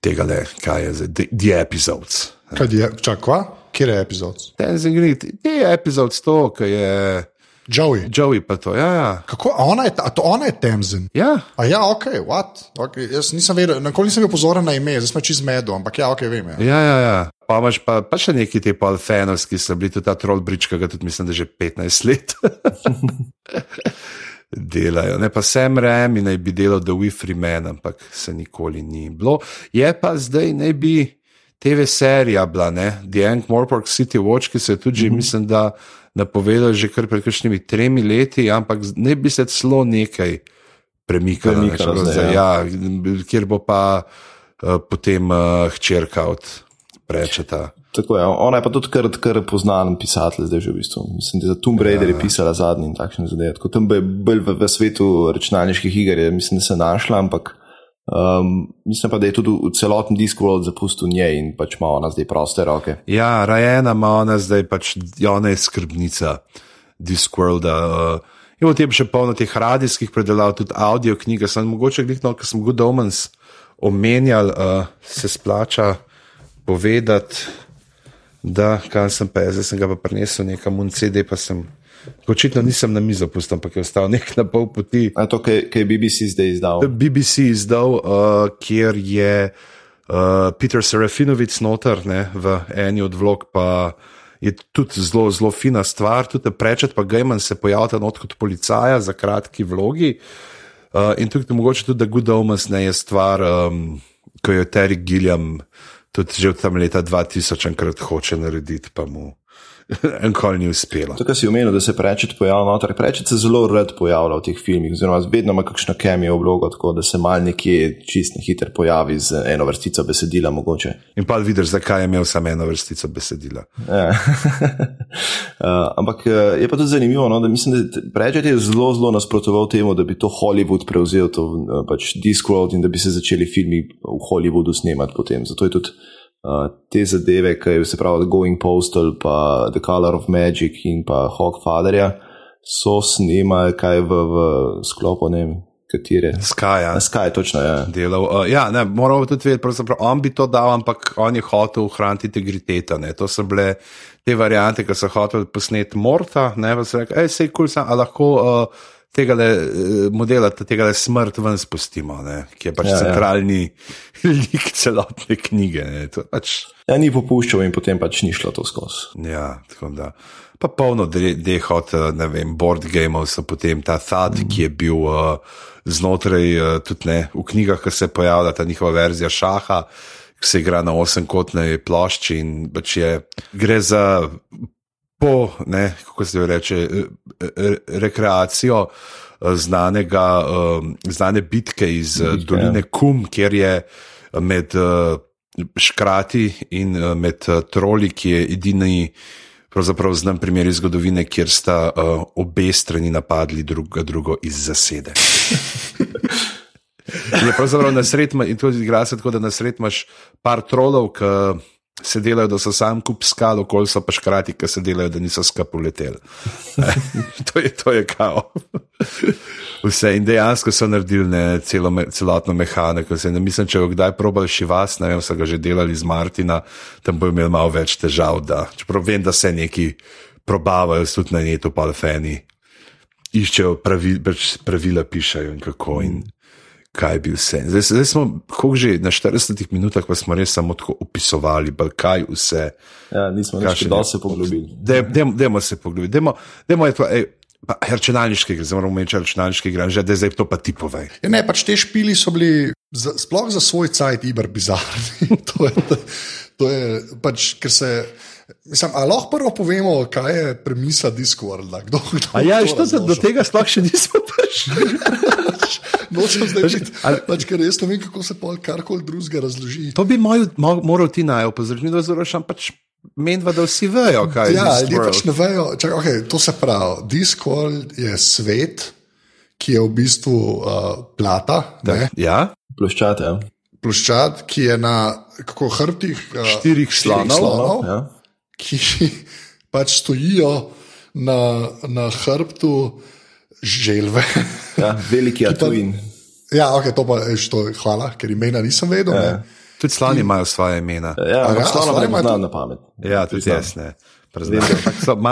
tega le, kaj je zdaj, The, the Episodes. Kaj je, čakaj, kje je epizod? Temzin Greek, je epizod to, ki je. Joey. Joey pa to, ja. ja. Kako, ona je, to ona je Temzen. Ja. A ja, ok, what? Okay. Jaz nisem vedel, nikoli nisem bil pozoren na ime, zdaj smo čez medo, ampak ja, ok, vem. Ja, ja, ja. ja. Pa imaš pa, pa še neki ti polfenos, ki so bili tudi ta trollbridge, ki ga tudi mislim, da že 15 let. Delajo, ne pa sem rem in naj bi delal The Wi-Fi Man, ampak se nikoli ni bilo. Je pa zdaj naj bi TV serija bila, ne? The Young Morpork City Watch, ki se je tudi, mm -hmm. mislim, da napovedal že kar pred kakšnimi tremi leti, ampak ne bi se celo nekaj premikalo, premikalo ne, zdaj, ja. Ja, kjer bo pa uh, potem uh, hčerka od prečeta. Tako je, ona je pa tudi kar, kar poznan pisatelj, zdaj že v bistvu. Mislim, da je Tomb Raider ja. pisala zadnji in takšne zadeve. Tako tam bi bil v, v svetu računalniških iger, mislim, da se našla, ampak Um, mislim pa, da je tudi v celotnem Discworld zapustil njej in pač ima ona zdaj proste roke. Ja, rajena ima ona zdaj pač, ona je skrbnica Discworlda. Uh, in potem še polno teh radijskih predelav, tudi audio knjige. Sem mogoče glihno, ker sem Good Omens omenjal, uh, se splača povedati, da, kaj sem pa, zdaj sem ga pa prinesel nekam v CD, pa sem. Očitno nisem na mizo pustil, ampak je ostal nek na pol poti. A to, kaj je BBC zdaj izdal? BBC izdal, uh, kjer je uh, Peter Serafinovic noter ne, v eni od vlog, pa je tudi zelo, zelo fina stvar. Tudi prečet, pa Gaiman se pojavlja not kot policaja za kratki vlogi. Uh, in tukaj mogoče tudi, da Good Omens ne je stvar, um, ko jo Terry Gilliam tudi že od tam leta 2000 enkrat hoče narediti, pa mu. Enkoli ni uspelo. To, kar si omenil, da se prečet pojavlja noter, prečet se zelo rad pojavlja v teh filmih, oziroma vedno ima kakšno kemijo vlogo, tako da se mal nekje čist na hiter pojavi z eno vrstico besedila mogoče. In pa vidiš, zakaj je imel samo eno vrstico besedila. Ja. uh, ampak uh, je pa tudi zanimivo, no, da mislim, da prečet je zelo, zelo nasprotoval temu, da bi to Hollywood prevzel, to uh, pač Discworld in da bi se začeli filmi v Hollywoodu snemati potem. Zato je tudi uh, te zadeve, ki je se pravi Going Postal, pa The Color of Magic in pa Fatherja, so snimali kaj v, v sklopu, ne vem, katere. Skaja. Na Sky, točno, ja. delal. Uh, ja, ne, moramo tudi vedeti, pravzaprav on bi to dal, ampak on je hotel ohraniti integriteto. Ne. To so bile te variante, ki so hoteli posneti Morta, ne pa se reče, hej, sej kul sem, a lahko. Uh, Tega le, modela, tega smrt ven spustimo, ne, ki je pač ja, centralni ja. lik celotne knjige. Pač... Ja, ni popuščal in potem pač ni šlo to skozi. Ja, tako da pa polno dehot, eh, ne vem, board gameov, so potem ta Thad, mm ki je bil uh, znotraj, uh, tudi ne, v knjigah, ki se pojavlja ta njihova verzija šaha, ki se igra na osemkotnej plošči in pač je, gre za po, ne, kako se reče, rekreacijo. Znanega, znane bitke iz Bitke, doline Kum, kjer je med škrati in med troli, ki je edini pravzaprav znam primer iz zgodovine, kjer sta uh, obe strani napadli druga drugo iz zasede. je pravzaprav na sred, in to igra se tako, da na sred imaš par trolov, ki se delajo, da so sam kup skal, okoli so pa škrati, ki se delajo, da niso skapuleteli. to, to je kao. Vse in dejansko so naredili ne, celo, celotno mehaniko. Ne mislim, če bo kdaj probal še vas, ne vem, so ga že delali z Martina, tam bo imel malo več težav. Da, čeprav vem, da se neki probavajo, tudi na netu, pa fani iščejo pač pravila, pišajo in kako. In, kaj bi vse. Zdaj, zdaj smo, kako že na 40 minutah, pa smo res samo tako opisovali, kaj vse. Ja, nismo več da se poglobili. Dajmo se poglobiti. Demo, demo je to, ej, pa računalniški igre, zdaj moramo reči računalniški igre, že zdaj to pa ti povej. Ja, ne, pač te špili so bili za, sploh za svoj cajt iber bizarni. to je, to, to je pač, ker se. Mislim, ali lahko prvo povemo, kaj je premisa Discorda? Kdo, kdo ja, što se do tega sploh še nismo prišli? Nočem zdaj reči, pač, ker res ne vem, kako se pol karkoli drugega razloži. To bi moj, moj, moral ti naj opozoriti, da zelo pač. Menva, da vsi vejo, kaj ja, je. Ja, pač ne vejo. Čak, okay, to se pravi. Discord je svet, ki je v bistvu uh, plata. Tak, ja. Ploščad, ja. Ploščad, ki je na kako, hrbtih uh, štirih slonov, slonov ja. ki pač stojijo na, na hrbtu želve. Ja, veliki Atuin. Ja, okay, to pa je to, hvala, ker imena nisem vedel. Ja. Tudi slani imajo svoje imena. Ja, ja slani imajo na pamet. Ja, tudi jaz ne.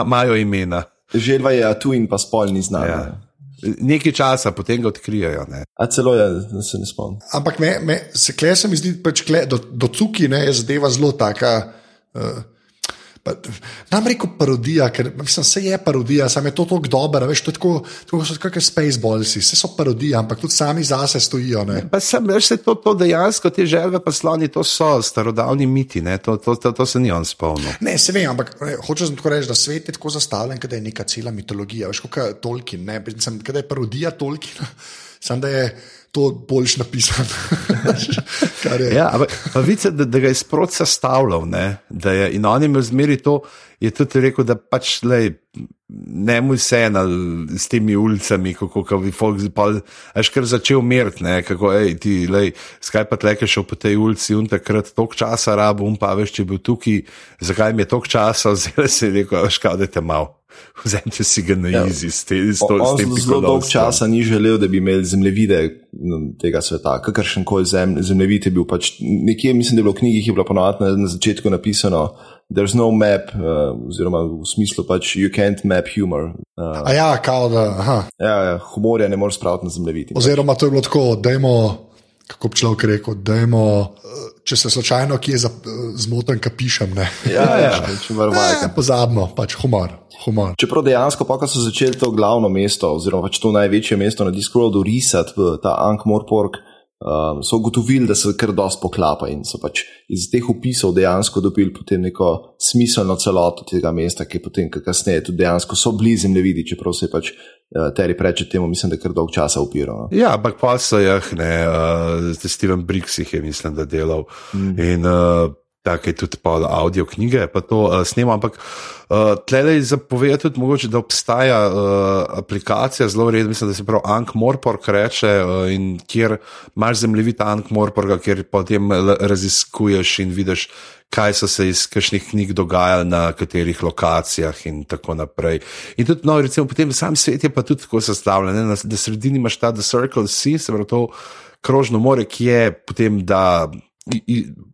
Imajo imena. Želva je Atuin, pa spolni znak. Ja. Nekaj časa, potem ga odkrijajo. Ne? A celo je, da se ne spomnim. Ampak me, me, se klej se mi zdi, pač kle, do, do cuki ne, je zadeva zelo taka. Uh, Nam reko parodija, ker mislim, se je parodija, samo je to tako dobro. Veš, to je tako, tako so kot Spaceballs, vse so parodije, ampak tudi sami zase stojijo. Pa sem veš, to, to dejansko te želve, pa sloni, to so starodavni miti, to, to, to, to se ni on spomnil. Ne, se vem, ampak hočem tako reči, da svet je tako zastavljen, da je neka cela mitologija. Veš, kot je Tolkien, ne, mislim, da je parodija Tolkiena, samo da je to boljš napisano. ja, pa vidite, da, da ga je sprot sestavljal, ne? je in on jim zmeri to, je tudi rekel, da pač lej, ne mu vse ena s temi ulicami, kako ka bi folk zipal, až kar začel meriti, kako, ej, ti, lej, skaj pa tleke šel po tej ulici in takrat tok časa rabo, um pa veš, če je bil tukaj, zakaj mi je tok časa, zdaj se je rekel, škadete malo. Vzemite si ga na ja. izi, ste iz tega svetu. Zelo dolgo časa ni želel, da bi imeli zemljevide tega sveta. Kakršen koli zem, zemljevid je bil. Pač nekje, mislim, da je bilo v knjigi, ki je bilo ponovadi na, na začetku napisano. There's no map, uh, oziroma v smislu, pač you can't map humor. Uh, A ja, kao da. Ja, ja, humorja ne moreš spraviti na zemljevid. Oziroma, to je bilo tako, da imamo kako bi človek rekel, da je, če se slučajno kje zmotim, kaj pišem. Ne. Ja, ja, če vrvajte. Pozabno, pač humor. humor. Čeprav dejansko, pa ko so začeli to glavno mesto, oziroma pač to največje mesto na Discordu, risati v ta Ankh-Morpork um, so ugotovili, da se kar dosti poklapa in so pač iz teh opisov dejansko dobili potem neko smiselno celoto tega mesta, ki je potem kasneje tudi dejansko so blizu ne vidi, čeprav se je pač. Uh, Teri preče temu, mislim, da je kar dolg časa upiral. No. Ja, ampak pa so jih, ne, uh, Steven Briggs jih je, mislim, da delal. Mm. In uh, tako je tudi pa audio knjige, pa to uh, snemam. Ampak uh, tle je zapovedati tudi mogoče, da obstaja uh, aplikacija zelo redna, mislim, da se pravi Ank Morpork reče uh, in kjer imaš zemljevid Ank Morporka, kjer potem raziskuješ in vidiš. Kaj so se iz kakšnih knjig dogajali na katerih lokacijah, in tako naprej. In tudi, no, recimo, potem sam svet je pa tudi tako sestavljen, da na sredini imaš ta The Circle Sea, se pravi to krožno more, ki je potem da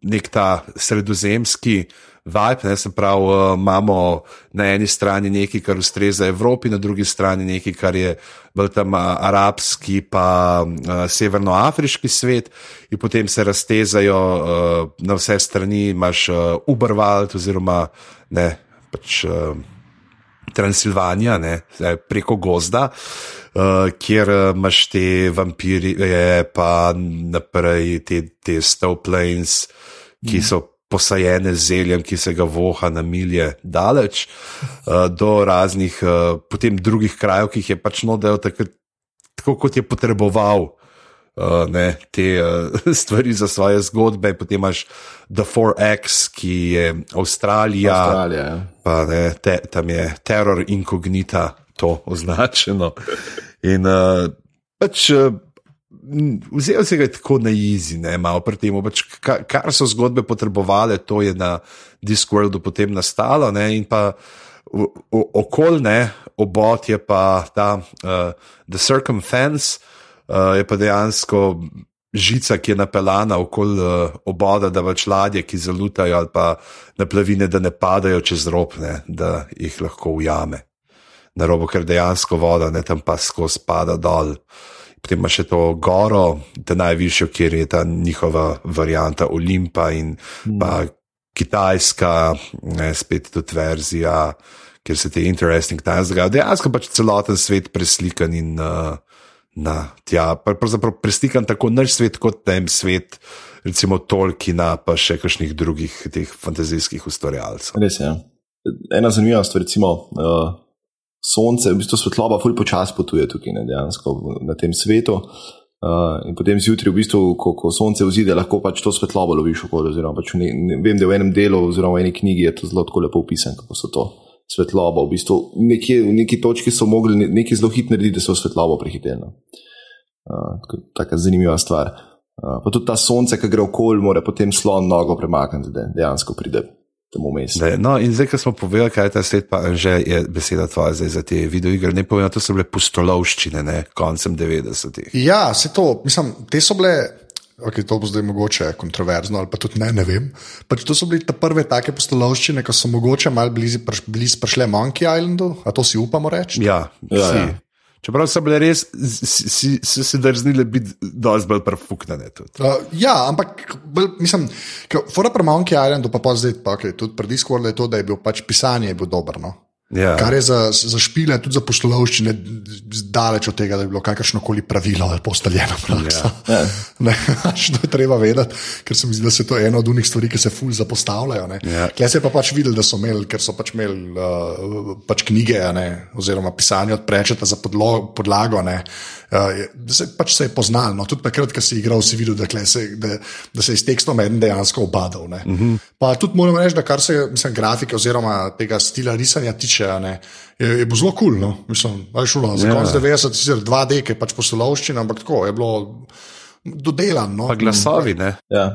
nek ta sredozemski vibe, ne, se pravi, uh, imamo na eni strani nekaj, kar ustreza Evropi, na drugi strani nekaj, kar je bolj tam uh, arabski, pa uh, severnoafriški svet, in potem se raztezajo uh, na vse strani, imaš uh, Uberwald oziroma ne pač. Uh, Transilvanija, ne, preko gozda, uh, kjer imaš te vampirje, pa naprej te, te Stow Plains, ki mm. so posajene z zeljem, ki se ga voha na milje daleč, uh, do raznih uh, potem drugih krajev, ki jih je pač nodel tako, tako kot je potreboval. Uh, ne, te uh, stvari za svoje zgodbe, potem imaš The 4X, ki je Avstralija, Avstralija ja. pa ne, te, tam je teror inkognita, to označeno. In uh, pač. Uh, Vzel si ga tako na izi, ne malo pri tem. Pač, kar so zgodbe potrebovali, to je na Discordu potem nastalo. Ne, in pa okoljne obot je pa ta uh, The Circumfence, uh, je pa dejansko žica, ki je napeljana okoli uh, oboda, da več ladje, ki zalutajo ali pa na plavine, da ne padajo čez rob, ne, da jih lahko ujame. Na robo, ker dejansko voda ne tam pa skozi spada dol. Potem ima še to goro, ta najvišjo, kjer je ta njihova varianta Olimpa in mm. pa Kitajska, ne, spet tudi verzija, kjer se te interesting times dogajajo. Dejansko pač celoten svet preslikan in uh, na tja, pravzaprav preslikan tako naš svet kot tem svet, recimo Tolkiena, pa še kakšnih drugih teh fantazijskih ustvarjalcev. Res je. Ena zanimiva stvar, recimo. Uh sonce, v bistvu svetloba, fulj počasi potuje tukaj ne, dejansko, na tem svetu. Uh, in potem zjutraj, v bistvu, ko, ko sonce vzide, lahko pač to svetlobo loviš okoli. Pač ne, ne, vem, da v enem delu, oziroma v eni knjigi je to zelo lepo opisano, kako so to svetlobo. V bistvu, nekje, v neki točki so mogli nekaj zelo hitro narediti, da so svetlobo prehiteli. Uh, taka zanimiva stvar. Uh, pa tudi ta sonce, ki gre okoli, mora potem slon nogo premakniti, da dejansko pride No, in zdaj, ko smo povedali, kaj je ta svet, pa že je beseda tvoja za te videoigre. Ne povem, to so bile pustolovščine, ne, koncem 90-ih. Ja, se to, mislim, te so bile. Okay, to bo zdaj mogoče kontroverzno, ali pa tudi ne, ne vem. Pač to so bile te prve take postolovščine, ko so mogoče malo blizu prišle Monkey Islandu, a to si upamo reči. Ja, ja, ja. Čeprav so bile res, si se drznile biti dosti bolj prfuknjene. Uh, ja, ampak bolj, mislim, da pri Monkey Islandu pa pa zdaj, pa, okay, tudi pri Discordu je to, da je bil pač pisanje bil dobro. No? Ja. Kar je za, za špile, tudi za poslovščine, daleč od tega, da bi bilo kakršno koli pravilo ali postaljeno praksa. Ja. Ne, to je treba vedeti, ker se mi zdi, da se to ena od unih stvari, ki se fulj zapostavljajo. Ja. Kje se je pa pač videl, da so imeli, ker so pač imeli uh, pač knjige, ne, oziroma pisanje od prečeta za podlo, podlago. Ne, uh, se, pač se je poznal. No, tudi takrat, ko si igral, si videl, da, se, da, da se je s tekstom en dejansko obadal. Uh mhm. -huh. Pa tudi moram reči, da kar se mislim, grafike oziroma tega stila risanja tiče tiče, je, je bilo zelo kul. Cool, no? Mislim, da je šlo za konec 90-ih, sicer 2D, ki je pač poslovščina, ampak tako je bilo dodelano. No? Pa glasovi, ne? Ja,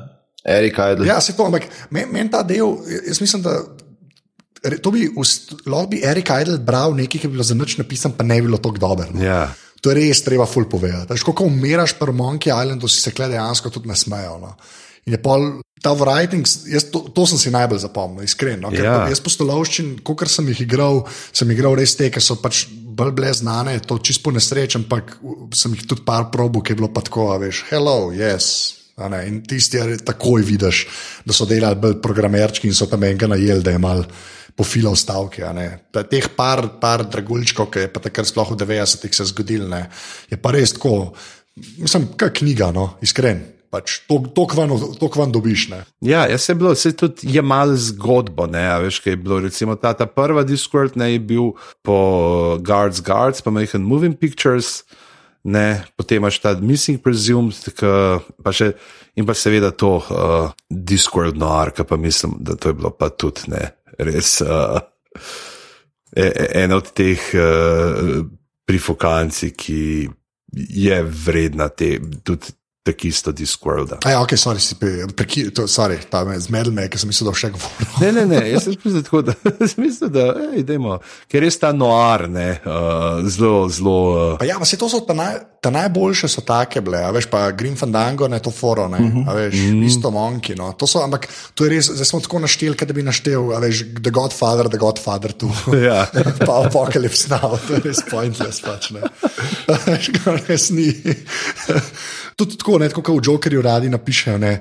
Erik Aidel. Ja, se to, ampak meni men ta del, jaz mislim, da. To bi lahko bi Erik Aidel bral nekaj, ki bi bilo za noč napisan, pa ne bi bilo tako dobro. No? Ja. To je res treba ful povedati. Ko umiraš pri Monkey Islandu, si se klede dejansko tudi nasmejal. No? In je pol ta writing, jaz, to, to sem si najbolj zapomnil, iskreno. Ja. Jaz postolovščin, kot sem jih igral, sem igral res te, ki so pač bolj bile znane, to čisto po nesreči, ampak sem jih tudi par probu, ki je bilo pa tako, veš, hello, yes. In tisti, ki takoj vidiš, da so delali bolj programerčki in so tam enega najeli, da je mal pofilal stavke. Teh par, par dragulčkov, ki je pa takrat sploh v 90-ih se zgodil, ne, je pa res tako, mislim, kaj knjiga, no, iskren pač to kvan dobiš. Ne. Ja, jaz sem bil, se tudi je malo zgodbo, ne, veš, kaj je bilo. Recimo ta, ta prva Discord ne je bil po Guards Guards, pa Majhen Moving Pictures. Ne, potem imaš ta Missing Presumed, ka, pa še, in pa seveda to uh, Discord noir, pa mislim, da to je bilo pa tudi ne, res uh, en od teh uh, prifokanci, ki je vredna te, tudi tako isto Discorda. Ja, ok, sorry, si pri, preki, to, sorry, ta me zmedel me, ker sem mislil, da še govorim. Ne, ne, ne, jaz sem mislil, tako, da, mislil, da ej, idemo, ker res ta noir, ne, uh, zelo, zelo. Uh, Pa ja, pa se to so ta, naj, ta najboljše, so take bile, a veš, pa Green Fandango, ne to foro, ne, a veš, isto Monki, no, to so, ampak to je res, zdaj smo tako našteli, da bi naštel, a veš, The Godfather, The Godfather tu. Ja. pa Apocalypse Now, to je res pointless, pač ne. A Veš, kar res ni. Tudi tako, ne, tako kot v Jokerju radi napišejo, ne,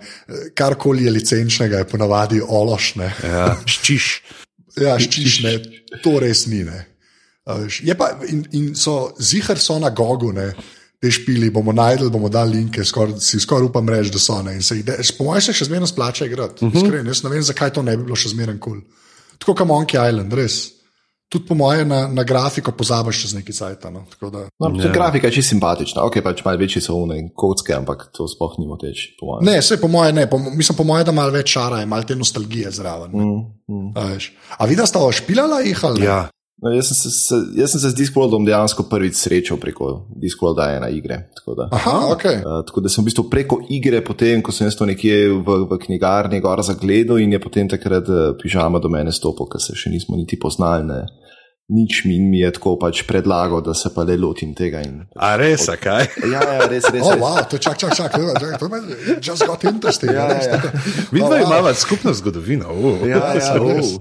karkoli je licenčnega, je ponavadi ološ. Ne. ja, ščiš. Ja, ščiš, ne, to res ni. Ne. Je pa, in, in so zihar so na Gogu, ne, te špili bomo najdel, bomo dali linke, skor, si skoraj upam reči, da so ne. Po mojem se še zmerno splača igrati. Uh -huh. Iskreno, jaz ne vem, zakaj to ne bi bilo še zmerno kul. Cool. Tako kot Monkey Island, res. Tudi po mojem na, na grafiko pozabiš čez neki cajt. No. Tako da- No, ja. Grafika je čisto simpatična, ok, pač malo večji so une in kocke, ampak to sploh ni moteč. Ne, vse po mojem ne, po, mislim po mojem, da malo več čara je, malo te nostalgije zraven. Mm, mm. A, veš. A videla sta špilala jih ali ne? Ja, No, jaz, sem se, jaz sem se z Discworldom dejansko prvič srečal preko Discworlda ena igre. Tako da, Aha, ok. uh, tako da sem v bistvu preko igre, potem ko sem jaz to nekje v, v knjigarni gor zagledal in je potem takrat uh, pižama do mene stopil, ker se še nismo niti poznali. Ne. Nič mi, mi je tako pač predlagal, da se pa le lotim tega. In, a res, a kaj? ja, ja, res, res. Oh, wow, to čak, čak, čak, to je- čak, to je just got interesting. Ja, ja. Vidva Oh, wow. imava skupno zgodovino. Uh. Ja, ja, res.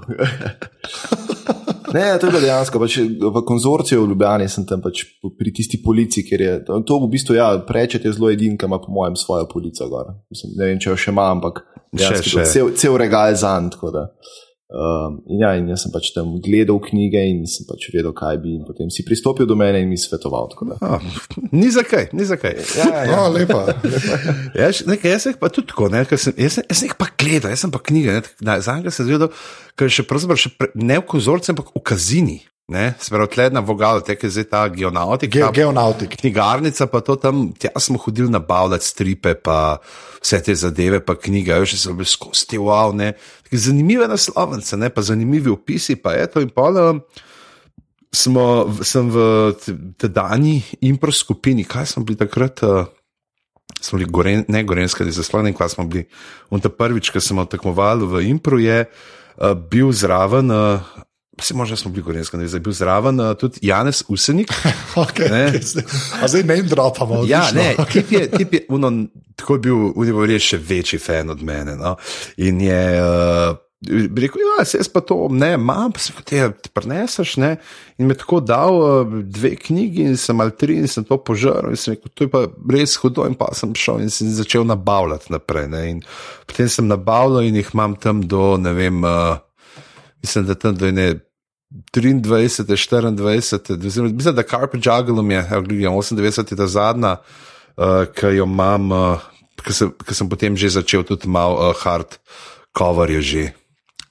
Ne, to je bilo dejansko. Pač v konzorciju v Ljubljani sem tam pač pri tisti polici, ker je to v bistvu, ja, prečet je zelo edin, ki ima po mojem svojo polico. Gor. Mislim, ne vem, če jo še ima, ampak še. je Cel, cel regal za njim. Um, in, ja, in jaz sem pač tam gledal knjige in sem pač vedel, kaj bi. In potem si pristopil do mene in mi svetoval. Ah, ni zakaj, ni zakaj. Ja, ja, ja. Oh, lepa, lepa. Jaz, nekaj, jaz sem pa tudi tako, ne, ker sem, jaz, sem- jaz sem jih pa gledal, jaz sem pa knjige, ne, na- za enega sem gledal, ker še pravzaprav še pre, ne v konzorcu, ampak v kazini. Ne, spravo tled na vogalu, te je zdaj ta geonautika. Ge, geonautik. knjigarnica, pa to tam, tja smo hodili nabavljati stripe, pa vse te zadeve, pa knjige, veš, so bili skozi te wow, ne. Take Zanimive naslovnice, ne, pa zanimivi opisi, pa je to in pol. um, Smo, sem v te- tedajni impro skupini, kaj smo bili takrat, uh, smo bili goren, ne gorenski, zasloni, kaj smo bili. On ta prvič, ki smo tekmovali v impro, je uh, bil zraven. Uh, Se možno smo bili gorenski, ne vem, bil zraven uh, tudi Janez Usenik. Okay, Ne. okay. A zdaj ne dropamo. Ja, odlično. ne, tip je, tip je uno, tako je bil, on je še večji fan od mene. No? In je uh, rekel, ja, jaz pa to ne imam, pa se te preneseš. Ne? In me tako dal uh, dve knjigi, in sem ali tri, in sem to požrl. In sem rekel, to je pa res hudo, in pa sem šel in sem začel nabavljati naprej. Ne? In potem sem nabavljal in jih imam tam do, ne vem, uh, mislim, da tam do ene. 23, 24, oziroma mislim, da Carpet Jugglum je, evo, gledam, 98 je ta zadnja, uh, ki jo imam, uh, ki sem, ki sem potem že začel tudi malo uh, hard cover je že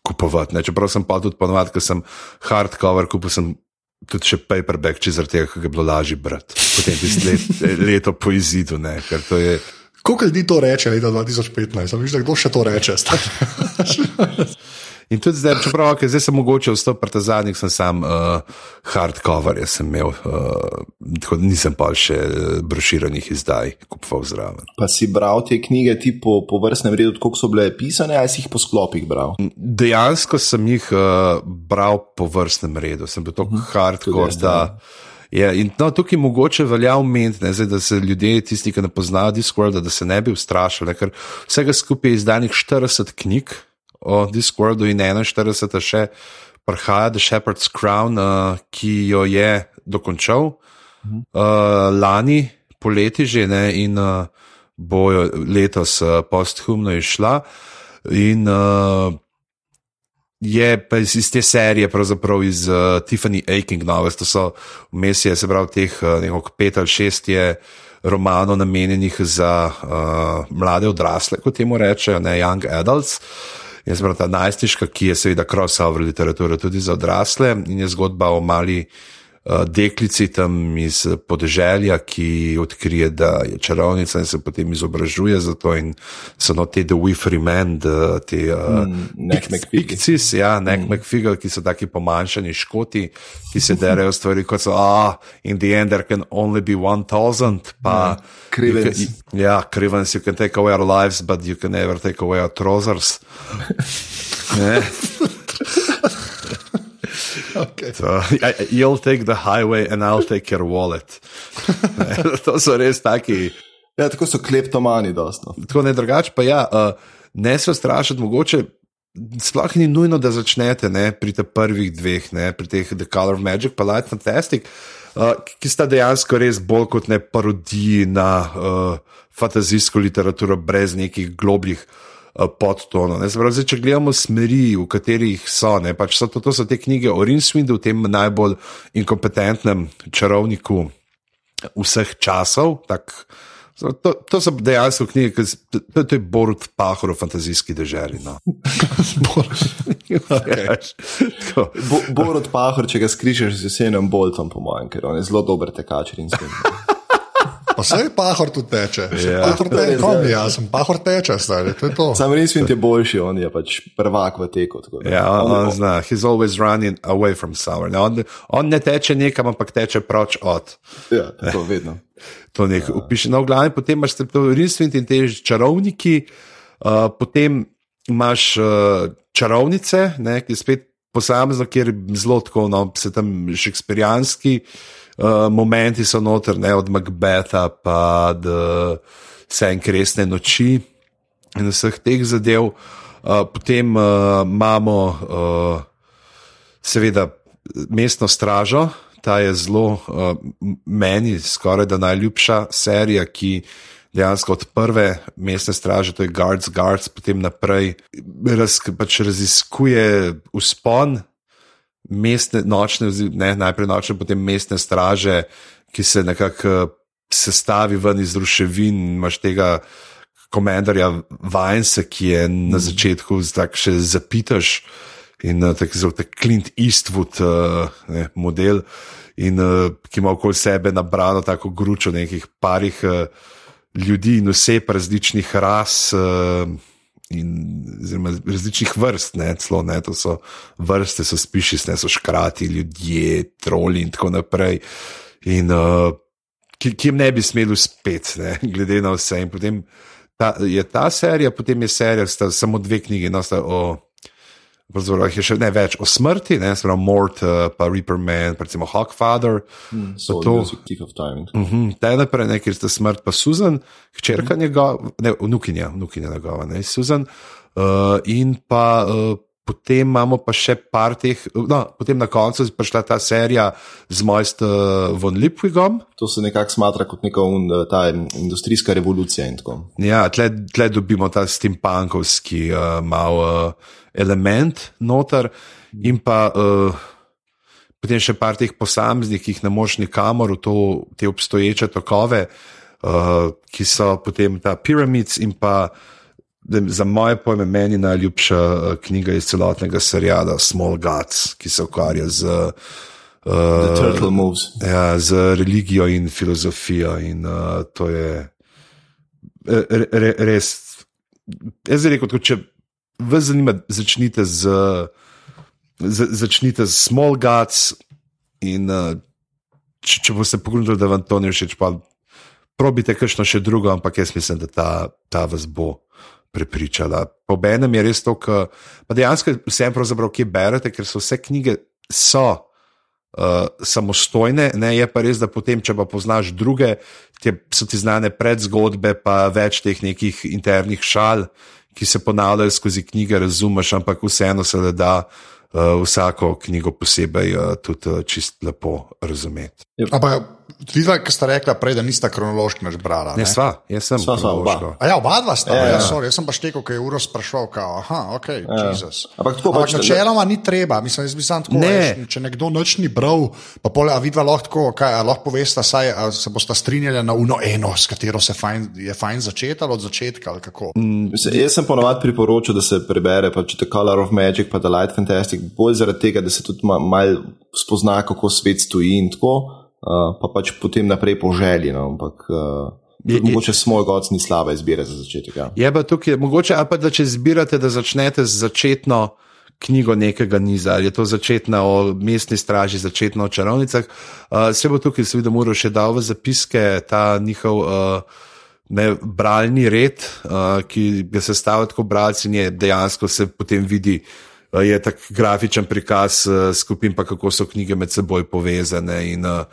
kupovati. Ne? Čeprav sem pa tudi ponovadi, ker sem hard cover kupil, sem tudi še paperback, če zaradi tega, ker je bilo lažje brati. Potem tisto let, leto po izidu, ne? ker to je. Koliko ljudi to reče leta 2015? A Viš, da kdo še to reče? In tudi zdaj, čeprav okay, zdaj sem mogoče vstopil pri zadnjih, sem sam uh, hardcover, jaz sem imel, uh, tako da nisem pa še uh, broširanih izdaj kupoval zraven. Pa si bral te knjige ti po, po vrstnem redu, kako so bile pisane, ali si jih po sklopih bral? Dejansko sem jih uh, bral po vrstnem redu, sem bil tako hardcore, jaz, da. Je, in no, tukaj mogoče velja omeniti, ne, da se ljudje, tisti, ki ne poznajo Discorda, da se ne bi ustrašili, ker vsega skupaj je izdanih 40 knjig o Discordu in 41 še prihaja The Shepherd's Crown, uh, ki jo je dokončal uh, lani, poleti že ne, in uh, bo jo letos uh, posthumno išla. In uh, je pa iz, iz te serije, pravzaprav iz uh, Tiffany Aking novels, to so vmes je, se pravi, teh uh, pet ali šest je romanov namenjenih za uh, mlade odrasle, kot temu rečejo, ne young adults. Je zelo ta najstniška, ki je seveda crossover literatura tudi za odrasle in je zgodba o mali deklici tam iz podeželja, ki odkrije, da je čarovnica in se potem izobražuje za to. In so no te The Wifry Men, te Nek McFiggy. Pikcis, ja, nek mm. McFigure, ki so taki pomanjšani škoti, ki se derajo stvari kot so, ah, in the end there can only be 1000, pa. Krivens. you can- Ja, krivens, you can take away our lives, but you can never take away our trousers. Okay. So, I- you'll take the highway and I'll take your wallet. To so res taki. Ja, tako so kleptomani, dostno. Tako ne drugače, pa ja, uh, ne se strašiti, mogoče. Sploh ni nujno, da začnete ne, pri teh prvih dveh, ne, pri teh The Color of Magic, pa Light Fantastic, uh, ki sta dejansko res bolj kot ne parodiji na uh, fantazijsko literaturo, brez nekih globljih uh, podtonov. ne. Se pravi, Zdaj, če gledamo smeri, v katerih so, ne, pač so to, to so te knjige o Rinswindu, tem najbolj inkompetentnem čarovniku vseh časov. Tak, to, to so dejansko knjige, ki to, to je Borut Pahor v fantazijski deželi. No. Veš, tako. Bo, Borod Pahor, če ga skrišeš z jesenem Boltom, po mojem, ker on je zelo dober tekač in spet. Pa se pahor tu teče. Ja. Pahor teče, kom jaz sem, pahor teče, stari, to je to. Sam Rinswind je boljši, on je pač prvak v teku. Ja, on, on zna, he's always running away from sour. Ne, on, on ne teče nekam, ampak teče proč od. Ja, tako vedno. To nekaj upiše. No, v glavnem, potem imaš to Rinswind in te čarovniki, uh, potem imaš uh, čarovnice, ne, ki je spet posamezno, kjer je zelo tako, no, se tam šekspirijanski uh, momenti so noter, ne, od Macbetha pa do Senkresne noči in vseh teh zadev. Uh, potem uh, imamo uh, seveda mestno stražo, ta je zelo uh, meni skoraj da najljubša serija, ki dejansko od prve mestne straže, to je Guards, Guards, potem naprej raz, pač raziskuje uspon mestne, nočne, ne, najprej nočne, potem mestne straže, ki se nekako eh, sestavi ven iz ruševin, imaš tega komendarja Vajnsa, ki je na začetku tako še zapitaš in uh, tako zelo tak Clint Eastwood uh, ne, model, in uh, ki ima okoli sebe nabrano tako gručo nekih parih uh, ljudi in vse različnih ras. Uh, In različnih vrst, ne, celo, ne, to so vrste, so spišis, ne so škrati, ljudje, troli in tako naprej. In uh, ki, ki jim ne bi smeli uspeti, ne, glede na vse. In potem ta, je ta serija, potem je serija, sta samo dve knjigi, no, sta o. Pravzaprav jih je še ne več o smrti, ne samo Mort, uh, pa Reaper Man, recimo Hawkfather. So to- Thief of Time. Uh -huh. Ta je naprej, ne, ker sta smrt, pa Susan, hčerka njegova, ne, vnukinja, vnukinja njegova, ne, Susan. Uh, in pa uh, potem imamo pa še par teh, no, potem na koncu je prišla ta serija z Mojst uh, von Lipwigom. To se nekako smatra kot neka un, ta industrijska revolucija in tako. Ja, tle, tle dobimo ta steampunkovski uh, mal uh, element noter, in pa uh, potem še par teh posameznih, ki jih ne moš nikamor v to, te obstoječe tokove, uh, ki so potem ta Pyramids in pa. da Za moje pojme, meni najljubša uh, knjiga iz celotnega seriala Small Gods, ki se ukvarja z, The uh, Turtle Moves. ja, z religijo in filozofijo. In, uh, to je re, re, res. Jaz bi rekel, tako, če vas zanima, začnite z, z, začnite z Small Gods. In uh, če, če boste pogledali, da vam to ne všeč, pa probite kakšno še drugo, ampak jaz mislim, da ta, ta vas bo. Prepričala. Po enem je res to, pa dejansko vsem kje berete, ker so vse knjige so uh, samostojne, ne je pa res, da potem, če pa poznaš druge, ti so ti znane predzgodbe, pa več teh nekih internih šal, ki se ponavljajo skozi knjige, razumeš, ampak vseeno se le da uh, vsako knjigo posebej uh, tudi uh, čist lepo razumeti. Ampak, videla, ki sta rekla prej, da nista kronološki naš brala. Ne, Ne? sva, jaz sem Sva, sva, oba. A ja, oba dva sta, Ja, ja. Sorry, jaz sem pa štekel, ker je uro sprašval, kao, aha, ok, ja. Jezus. Ampak tako pač- načeloma ni treba, mislim, jaz bi sam tako, Ne. veš, če nekdo noč ni bral, pa pole, a vidva lahko tako, kaj, a lahko povesta, saj se bosta strinjali na uno eno, s katero se fajn, je fajn začeti od začetka ali kako. Mm. Se, jaz sem ponovadi priporočil, da se prebere pač The Color of Magic, pa The Light Fantastic, bolj zaradi tega, da se tudi ma, malo spozna, kako svet stoji in tako, uh, pa pač potem naprej po želji. No, ampak uh, je, mogoče smo god ni slaba izbira za začetek. Ja. Je pa tukaj, mogoče, pa da če izbirate, da začnete z začetno. Knjigo nekega niza, ali je to začetna o mestni straži, začetna o čarovnicah. Uh, se bo tukaj, seveda, moral še dal v zapiske ta njihov uh, ne, bralni red, uh, ki ga sestavljajo tako bralci, in je dejansko se potem vidi, uh, je tak grafičen prikaz uh, skupin, pa kako so knjige med seboj povezane in uh,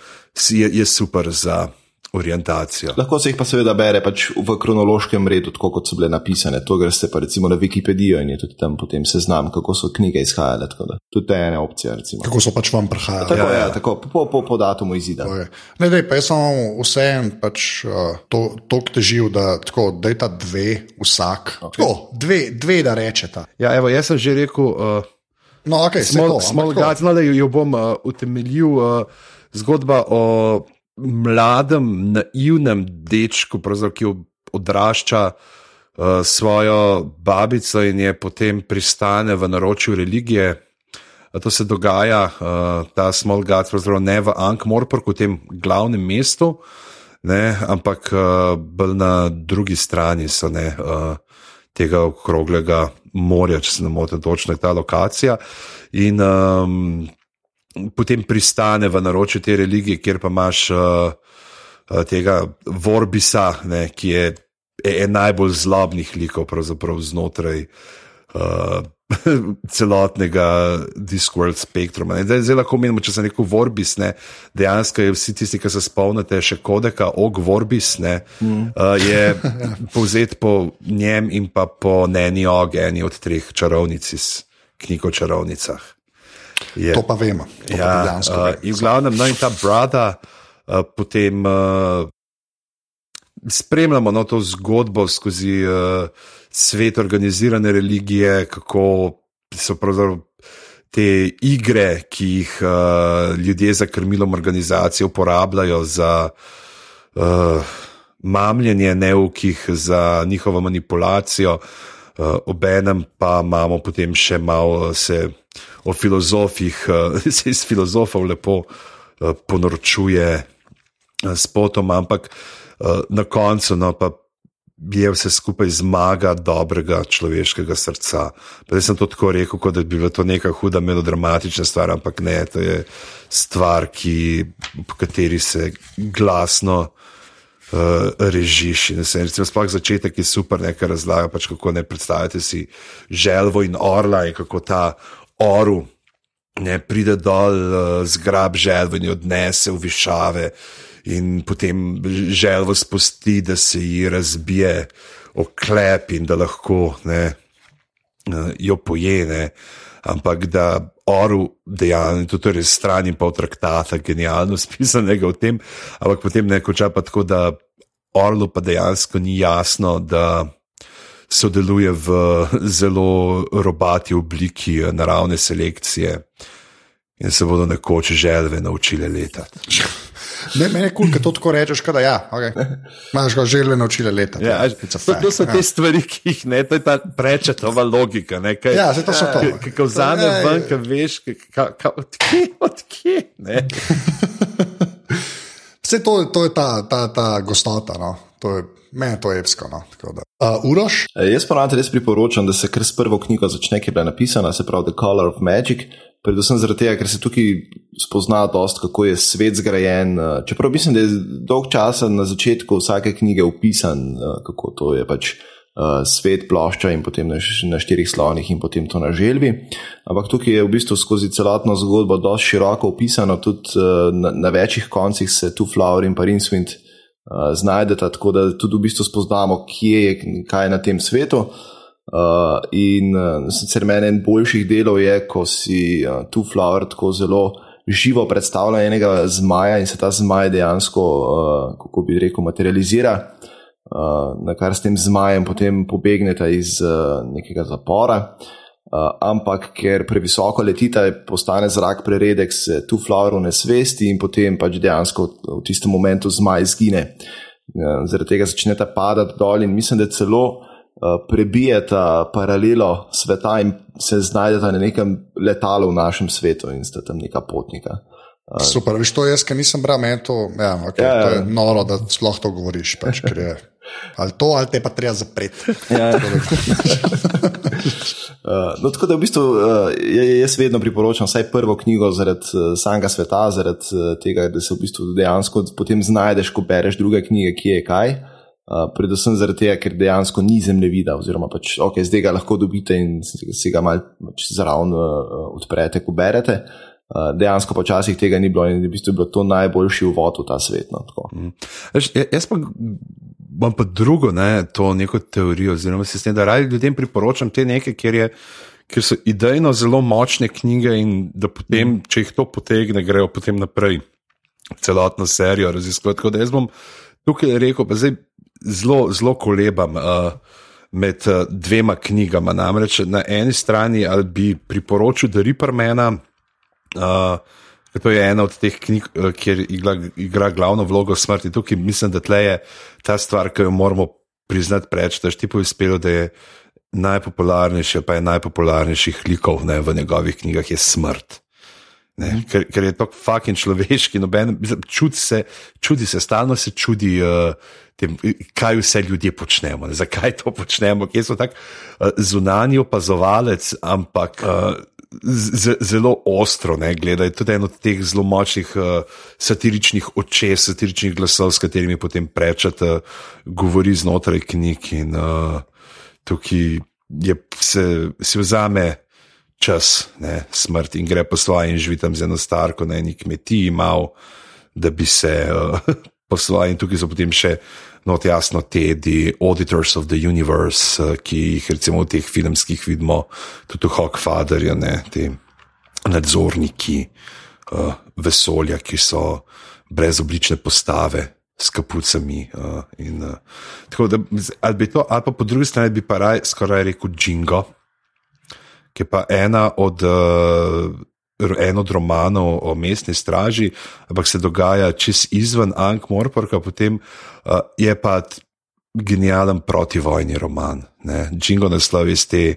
je, je super za orientacijo. Lahko se jih pa seveda bere pač v kronološkem redu, tako kot so bile napisane. To greste pa recimo na Wikipedijo in je tudi tam potem seznam, kako so knjige izhajale. Tudi je ena opcija. Recimo. Kako so pač vam prihajale. Tako ja, ja. tako, po, po, po datumu izida. Ne, dej, pa jaz sem vseen pač, uh, to, to težil, da tako, da je ta dve vsak. Okay. Tako, dve, dve, da rečeta. Ja, evo, jaz sem že rekel. Uh... No, okay, smo ga znali, da jo bom uh, utemeljil. Uh, zgodba o mladem, naivnem dečku, ki odrašča uh, svojo babico in je potem pristane v naročju religije. To se dogaja, uh, ta Small Guts, pravzaprav ne v Ankh-Morporku, v tem glavnem mestu, ne, ampak uh, bolj na drugi strani so ne, uh, tega okroglega morja, če se ne motim, točno je ta lokacija. In um, potem pristane v naročju te religije, kjer pa imaš uh, uh, tega Vorbisa, ne, ki je en najbolj zlobnih likov znotraj uh, celotnega Discord spektruma. Zdaj, zdaj lahko menimo, če se neko Vorbis, ne, dejansko je vsi tisti, ki se spomnite še kodeka Og Vorbis, ne, mm. uh, je povzet po njem in pa po Neni Og, eni od treh čarovnic iz knjig o čarovnicah. Je. To pa vemo. To ja, pa uh, in v glavnem, no in ta brada, uh, potem uh, spremljamo no, to zgodbo skozi uh, svet organizirane religije, kako so pravzaprav te igre, ki jih uh, ljudje za krmilom organizacije uporabljajo za. Uh, Mamljenje neukih za njihovo manipulacijo, uh, obenem pa imamo potem še malo se o filozofih, eh, se iz filozofov lepo eh, ponorčuje eh, s potom, ampak na koncu no, pa je vse skupaj zmaga dobrega človeškega srca. Prej sem to tako rekel, kot da bi bila to neka huda melodramatična stvar, ampak ne, to je stvar, ki, po kateri se glasno. Uh, režiš. Recimo, sploh začetek je super, nekaj razlaga, pač kako ne predstavljate si želvo in orla in kako ta oru, ne pride dol, uh, zgrab želvo in jo odnese v višave, in potem želvo spusti, da se ji razbije oklep in da lahko ne, uh, jo pojene. Ampak da oru dejansko, tudi torej stran in v traktata, genialno spisanega v tem, ampak potem neko čas pa tako, da orlu pa dejansko ni jasno, da sodeluje v zelo robati obliki naravne selekcije in se bodo nekoč želve naučile letati. Ne, meni je kul, cool, da to tako rečeš, da ja, okay. imaš ga želve naučile letati. Ja, to, to so te ja. stvari, ki jih ne, to je ta prečetova logika. Ne, kaj, ja, se to so to. Kako vzame ven, kaj veš, kaj, odkje, odkje. Vse to, to je ta, ta, ta gostota. No. To je, meni je to evsko. No. Uh, Uroš? E, jaz pa res priporočam, da se kar s prvo knjigo začne, ki je bila napisana, se pravi The Color of Magic. Predvsem zaradi tega, ker se tukaj spozna dost, kako je svet zgrajen. E, čeprav mislim, da je dolg časa na začetku vsake knjige opisan, e, kako to je pač uh, svet plošča in potem na, na štirih slonih in potem to na želvi. Ampak tukaj je v bistvu skozi celotno zgodbo dosti široko opisano, tudi uh, na, na večjih koncih se tu Flower in pa Rinswind uh, znajdete, tako da tudi v bistvu spoznamo, kje je kaj na tem svetu. Uh, in uh, sicer meni en boljših delov je, ko si uh, tu Flower tako zelo živo predstavlja enega zmaja in se ta zmaj dejansko, uh, kako bi rekel, materializira. Uh, na kar s tem zmajem potem pobegnete iz uh, nekega zapora. Uh, Uh, ampak ker previsoko letita, postane zrak preredek, se tu flower ne svesti in potem pač dejansko v tistem momentu zmaj izgine. Uh, zaradi tega začnete padati dol in mislim, da celo prebijeta paralelo sveta in se znajdeta na nekem letalu v našem svetu in sta tam neka potnika. Super, veš to jaz, ki nisem bral, meni to, ja, okay, ja, ja. to je noro, da sploh to govoriš. Pač, je, ali to, ali te pa treba zapreti. Ja. Uh, no, tako da v bistvu uh, jaz vedno priporočam vsaj prvo knjigo zaradi uh, samega sveta, zaradi tega, da se v bistvu dejansko potem znajdeš, ko bereš druge knjige, ki je kaj. Uh, predvsem zaradi tega, ker dejansko ni zemljevida, oziroma pač, ok, zdaj ga lahko dobite in se ga malo pač zraven uh, odprete, ko berete. Uh, dejansko pa včasih tega ni bilo in v bistvu je bilo to najboljši uvod v ta svet. No, mm. Jaz pa imam pa drugo, ne, to neko teorijo, oziroma sistem, da raje ljudem priporočam te nekaj, ker, je, ker so idejno zelo močne knjige in da potem, mm. če jih to potegne, grejo potem naprej celotno serijo raziskovati. Tako da jaz bom tukaj rekel, pa zdaj zelo, zelo kolebam. Uh, Med uh, dvema knjigama, namreč na eni strani ali bi priporočil, da Rippermana, uh, To je ena od teh knjig, eh, kjer igra, igra glavno vlogo smrti. Tukaj mislim, da je ta stvar, ki jo moramo priznati preč, da je ti poispelo, da je najpopularnejši, pa je najpopularnejših likov ne, v njegovih knjigah je smrt. Ne, ker, ker je to fucking človeški, noben, čudi se, čudi se, stalno se čudi, uh, tem, kaj vse ljudje počnemo, ne, zakaj to počnemo, kje so tako uh, zunanji opazovalec, ampak uh, zelo ostro ne, gledajo. Tudi en od teh zelo močnih uh, satiričnih očes, satiričnih glasov, s katerimi potem prečate, govori znotraj knjig. In uh, tukaj je, se, se vzame čas, ne, smrt in gre po svoje in živi tam z eno starko na eni kmetiji, mal, da bi se uh, po svoje in tukaj so potem še not jasno te The Auditors of the Universe, uh, ki jih recimo v teh filmskih vidimo, tudi v Hawkfatherju, te nadzorniki uh, vesolja, ki so brezoblične postave. S kapucami. Uh, in, uh, da, ali, to, ali pa po drugi strani bi pa raj, skoraj rekel Džingo, ki je pa ena od uh, en od romanov o mestni straži, ampak se dogaja čez izven Ankh-Morporka, potem uh, je pa genijalen protivojni roman. Džingo naslov iz, te,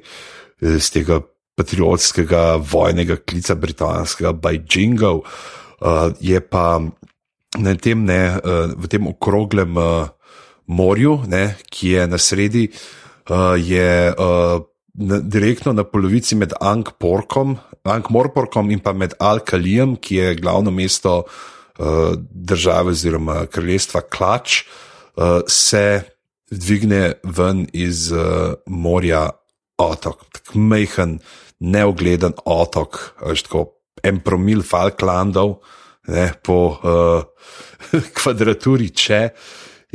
iz tega patriotskega vojnega klica britanskega Bajingo, uh, je pa na tem, ne, uh, v tem okroglem uh, morju, ne, ki je na sredi, uh, je. Uh, na, direktno na polovici med Ankh-Morporkom in pa med Al-Kalijem, ki je glavno mesto uh, države oziroma kraljestva Klač, uh, se dvigne ven iz uh, morja otok, tako mehen, neogleden otok, tako en promil Falklandov. Ne, po uh, kvadraturi, če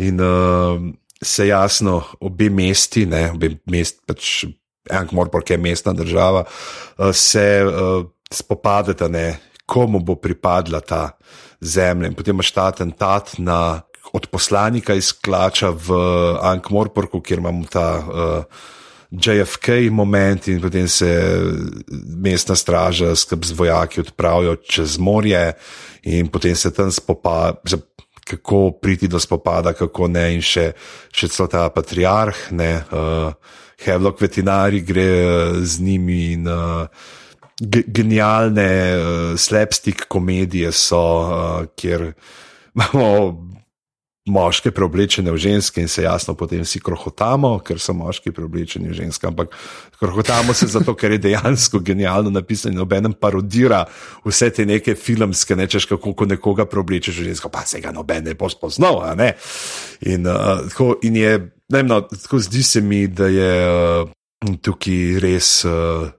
in uh, se jasno, obe mesti, ne, obe mest, pač Ankmor, ki je mestna država, eh, se uh, spopadeta, ne, komu bo pripadla ta zemlja. In potem imaš ta atentat na odposlanika iz Klača v Ankmorporku, kjer imamo ta uh, JFK moment in potem se mestna straža skrb z vojaki odpravijo čez morje in potem se tam spopada. Kako priti do spopada, kako ne, in še, še celo ta patriarh, ne, uh, Hevlok veterinari gre eh, z njimi in uh, genialne uh, slapstick komedije so, uh, kjer imamo moške preoblečene v ženske in se jasno potem vsi krohotamo, ker so moški preoblečeni v ženske, ampak krohotamo se zato, ker je dejansko genialno napisano in obenem parodira vse te neke filmske, nečeš kako ko nekoga preoblečeš v žensko, pa se ga noben ne bo spoznal. In, uh, tako, in je Ne, no, tako zdi se mi, da je uh, tukaj res uh,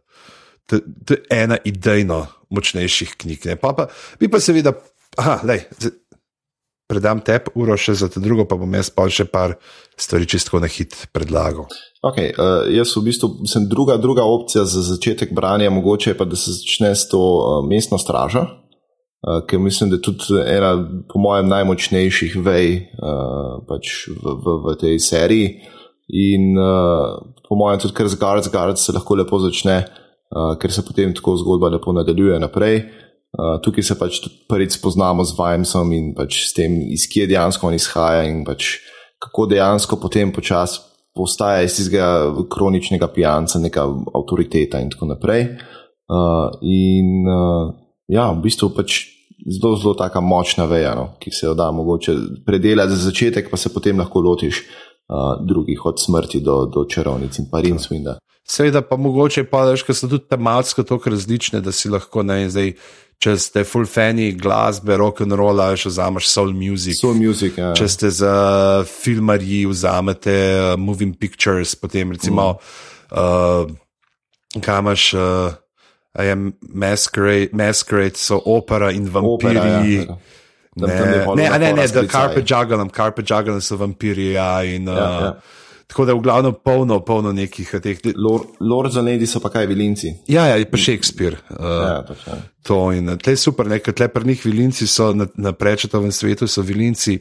ena idejno močnejših knjig. Pa, pa, bi pa seveda, aha, lej, predam te uro še za te drugo, pa bom jaz pa še par stvari čisto na hit predlagal. Okay, uh, jaz v bistvu sem druga, druga opcija za začetek branja, mogoče pa da se začne s to uh, mestno stražo. Uh, ker mislim, da je tudi ena, po mojem, najmočnejših vej uh, pač v, v, v tej seriji. In uh, po mojem, tudi kar z Guards, Guards se lahko lepo začne, uh, ker se potem tako zgodba lepo nadaljuje naprej. Uh, tukaj se pač prvič spoznamo z Vimesom in pač s tem, iz kje dejansko on izhaja in pač kako dejansko potem počasi postaja iz tistega kroničnega pijanca neka avtoriteta in tako naprej. Uh, in uh, ja, v bistvu pač zelo, zelo taka močna veja, no, ki se jo da mogoče predelati za začetek, pa se potem lahko lotiš uh, drugih, od smrti do, do čarovnic in parin swinda. Seveda pa mogoče pa, ker so tudi tematsko tako različne, da si lahko ne zdaj če ste full fani glasbe, rock and roll, še vzameš soul music. Soul music, ja. Če ste za filmarji, vzamete uh, moving pictures, potem recimo, mm. uh, kaj imaš. Uh, je masquerade, masquerade, so opera in vampiri. Opera, ja, ne, ne, ne, ne, da Carpe Juggling, Carpe Juggling so vampiri. Ja, in, ja, uh, ja. Tako da je v glavnem polno, polno nekih teh. Lord za Lady so pa kaj vilinci. Ja, ja, pa Shakespeare. Uh, ja, ja. To in te super, nekaj tle pri njih vilinci so na, na prečetovem svetu, so vilinci.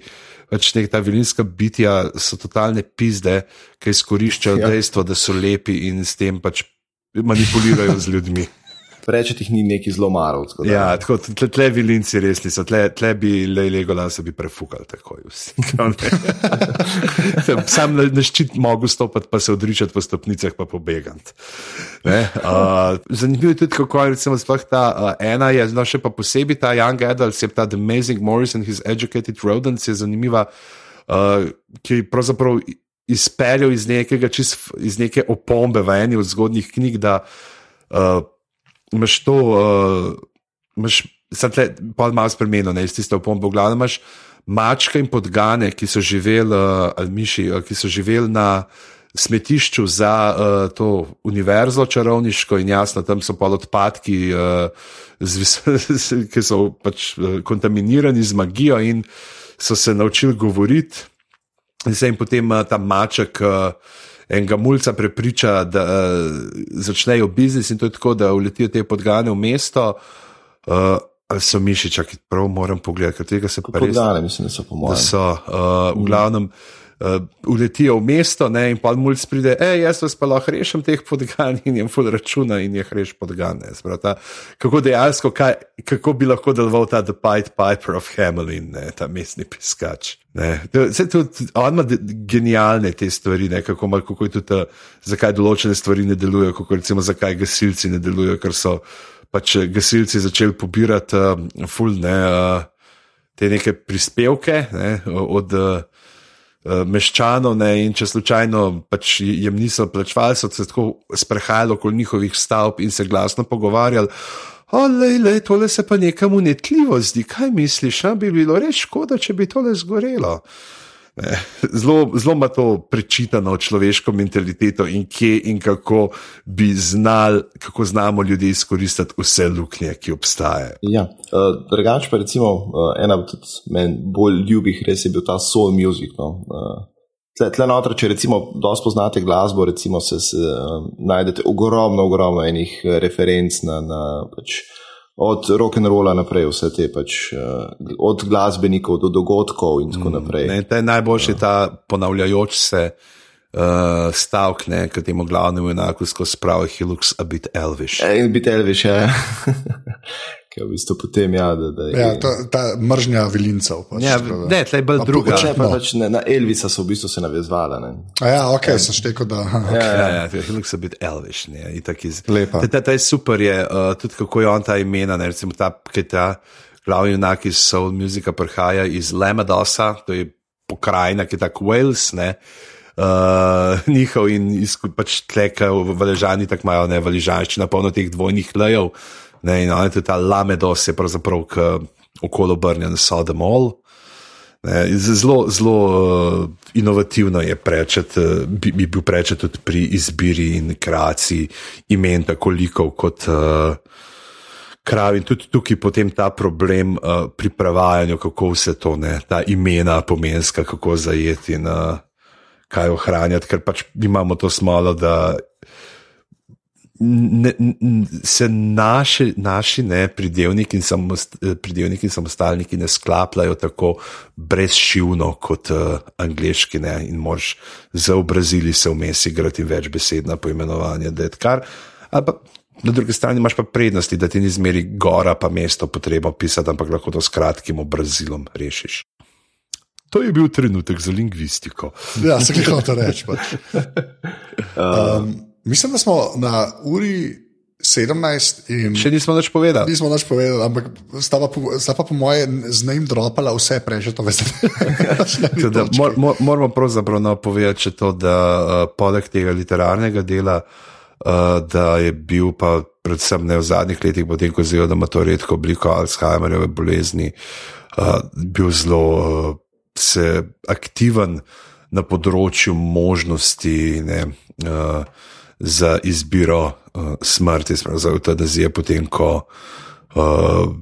Pač nek ta vilinska bitja so totalne pizde, ki izkoriščajo ja. dejstvo, da so lepi in s tem pač manipulirajo z ljudmi reče, ti ni neki zelo marov. Ja, tako tle, tle vilinci res niso, tle, tle bi le Legola se bi prefukal takoj. Sam na, na ščit mogo stopiti, pa se odričati po stopnicah, pa pobegati. Uh, zanimivo je tudi, kako je recimo sploh ta uh, ena, je no, še pa posebej ta Young Adult, se ta The Amazing Morris and His Educated Rodents je zanimiva, uh, ki pravzaprav izpeljal iz, iz neke opombe v eni od zgodnjih knjig, da uh, imaš to, uh, imaš, sad le, pa malo spremenjeno, ne iz tiste opombe, v glavnem imaš mačke in podgane, ki so živeli, uh, ali miši, uh, ki so živeli na smetišču za uh, to univerzo čarovniško in jasno, tam so pa odpadki, uh, ki so pač uh, kontaminirani z magijo in so se naučili govoriti. In se jim potem uh, ta maček uh, enega mulca prepriča, da uh, začnejo biznis in to je tako, da uletijo te podgane v mesto. Uh, Ali so miši, čakaj, prav moram pogledati, ker tega se pa res. Podgane, mislim, da so po mojem. Da so, uh, v glavnem, uh, uletijo v mesto ne, in pa mulj pride, hej, jaz vas pa lahko rešim teh podgan in jim ful računa in jih reš podgane. Sprata, kako dejansko, kaj, kako bi lahko deloval ta The Pied Piper of Hamelin, ne, ta mestni piskač. Vse to, on ima genialne te stvari, ne, kako, kako je tudi, zakaj določene stvari ne delujejo, kako recimo zakaj gasilci ne delujejo, ker so pač gasilci začeli pobirati uh, ful, ne, uh, te neke prispevke ne, od. Uh, Eh, meščanov, ne, in če slučajno pač jim niso plačvali, so se tako sprehajali okoli njihovih stavb in se glasno pogovarjali. Olej, le, tole se pa nekam unetljivo zdi, kaj misliš, da bi bilo res škoda, če bi tole zgorelo. Zelo ima to prečitano človeško mentaliteto in kje in kako bi znali, kako znamo ljudi izkoristiti vse luknje, ki obstajajo. Ja, uh, drugače pa recimo uh, ena od meni bolj ljubih res je bil ta soul music. No? Uh, tle, tle noter, če recimo dosto poznate glasbo, recimo se, se uh, najdete ogromno, ogromno enih referenc na. na pač, od rock and rolla naprej, vse te pač, uh, od glasbenikov do dogodkov in tako mm, naprej. Mm, ne, najboljši je ta ponavljajoč se uh, stavek, ki temu glavnemu enako skozi pravi, he looks a bit elvish. E, in bit elvish, ja. ki je v bistvu potem, ja, da, da je. Ja, ta, ta mržnja vilincev. Pač, ja, ne, tle je bolj druga. Če pa no. pač ne, na Elvisa so v bistvu se navezvala. Ja, ok, ja. sem šteko, da. Okay. Ja, ja, ja, he looks a bit elvish, ne, itak iz. Lepa. Ta, ta je super, je uh, tudi kako je on ta imena, ne, recimo ta, ki ta glavni junak iz soul muzika prihaja iz Lemadosa, to je pokrajina, ki je tako Wales, ne. Uh, njihov in izkušnja, pač tleka v Valežani, tako imajo ne valižanščina, polno teh dvojnih lejev, Ne, in je tudi ta lamedos, je pravzaprav okolo obrnjen Sodom All. Ne, zelo, zelo uh, inovativno je prečet, uh, bi, bi bil prečet tudi pri izbiri in kreaciji imen, tako likov kot uh, krav. In tudi tukaj je ta problem uh, pri prevajanju, kako vse to, ne, ta imena pomenska, kako zajeti in uh, kaj ohranjati, ker pač imamo to smolo, da ne, se naši, naši ne, pridevniki, in samost, pridevniki in samostalniki ne sklapljajo tako brezšivno kot uh, angliški. Ne, in mož za obrazili se vmes igrati več besed na poimenovanje. Kar, na drugi strani imaš pa prednosti, da ti ni zmeri gora, pa mesto potrebo pisati, ampak lahko to s kratkim obrazilom rešiš. To je bil trenutek za lingvistiko. Ja, se kaj hoče reči. Pač. Um, mislim, da smo na uri 17 in. Še nismo več povedali. Nismo več povedali, ampak sta pa, po, sta pa po moje z njim dropala vse prejšnje to veste. Teda, mor, mor, moramo pravzaprav no povedati, to, da uh, poleg tega literarnega dela, uh, da je bil pa predvsem ne v zadnjih letih, potem ko zelo, da ima to redko obliko Alzheimerjeve bolezni, uh, bil zelo. Uh, se aktiven na področju možnosti ne, uh, za izbiro uh, smrti, za eutanazije, potem ko uh,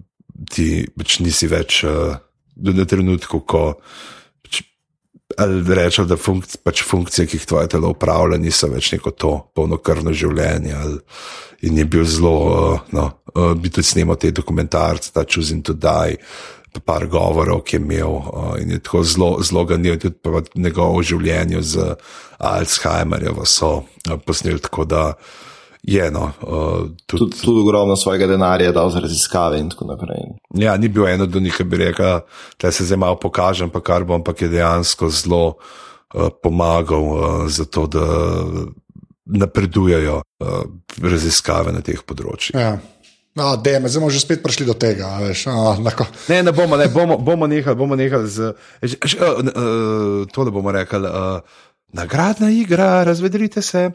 ti pač nisi več uh, na trenutku, ko pač, rečeš, da funkc, pač funkcije, ki jih tvoje telo upravlja, niso več neko to polnokrvno življenje. Ali, in je bil zelo, uh, no, uh, bi tudi snimal te dokumentarce, ta Choosing to Die par govorov, ki je imel uh, in je tako zelo, zelo ganil, tudi njegovo življenje z Alzheimerjem, so uh, posneli tako da. Je, no, uh, tudi, tudi, tudi ogromno svojega denarja dal za raziskave in tako naprej. Ja, ni bil eno od njih, ki bi rekel, da se zdaj malo pokažem, pa kar bom, ampak je dejansko zelo uh, pomagal uh, za to, da napredujejo uh, raziskave na teh področjih. Ja. No, dej, zdaj smo že spet prišli do tega. Veš, no, ne, ne bomo, ne, bomo, bomo nehali, bomo nehali z uh, uh, to, da bomo rekli, uh, nagradna igra, razvedrite se.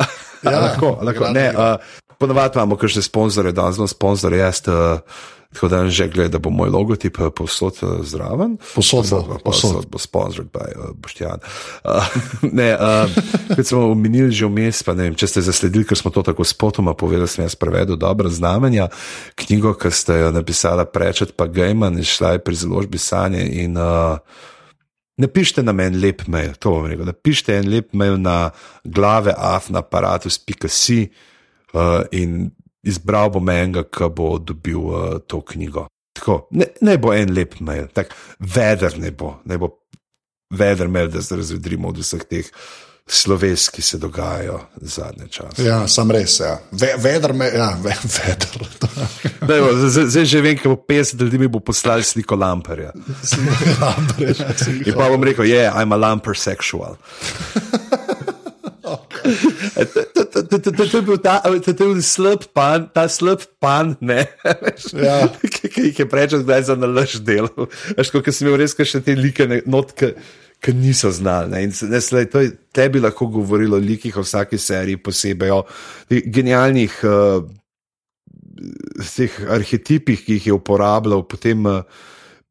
Ja, lahko, lahko, ne, uh, ponovadi imamo kakšne sponzore, da zelo sponzor jaz. Uh, Tako da že gleda, da bo moj logotip posod zraven. Posod, posod, posod bo sponsored by uh, Boštjan. Uh, ne, uh, kot smo omenili že vmes, pa ne vem, če ste zasledili, ker smo to tako spotoma povedali, sem jaz prevedel dobra znamenja. Knjigo, ki ste jo napisala Prečet pa Gejman, išla je pri založbi Sanje in uh, napišite na meni lep mail, to bom rekel, napišite en lep mail na glave afnaparatus.si uh, in izbral bom enega, ki bo dobil uh, to knjigo. Tako, ne, ne bo en lep mail, tako veder ne bo, ne bo veder mail, da se razvedrimo od vseh teh sloves, ki se dogajajo zadnje čase. Ja, sam res, ja. Ve, veder me, ja, ve, veder. bo, zdaj, zdaj že vem, kako 50 ljudi mi bo poslali sliko lamperja. lamperja. In pa bom rekel, je, yeah, I'm a lamper sexual. To je bil ta slab pan, ta slab pan, ja. ki jih je prečo zdaj za nalaž delo. Veš, kot sem imel res še te like notke. Ki niso znali. Ne? Ne, slej, to je tebi lahko govorilo o likih v vsaki seriji, posebej o genialnih uh, arhetipih, ki jih je uporabljal, potem uh,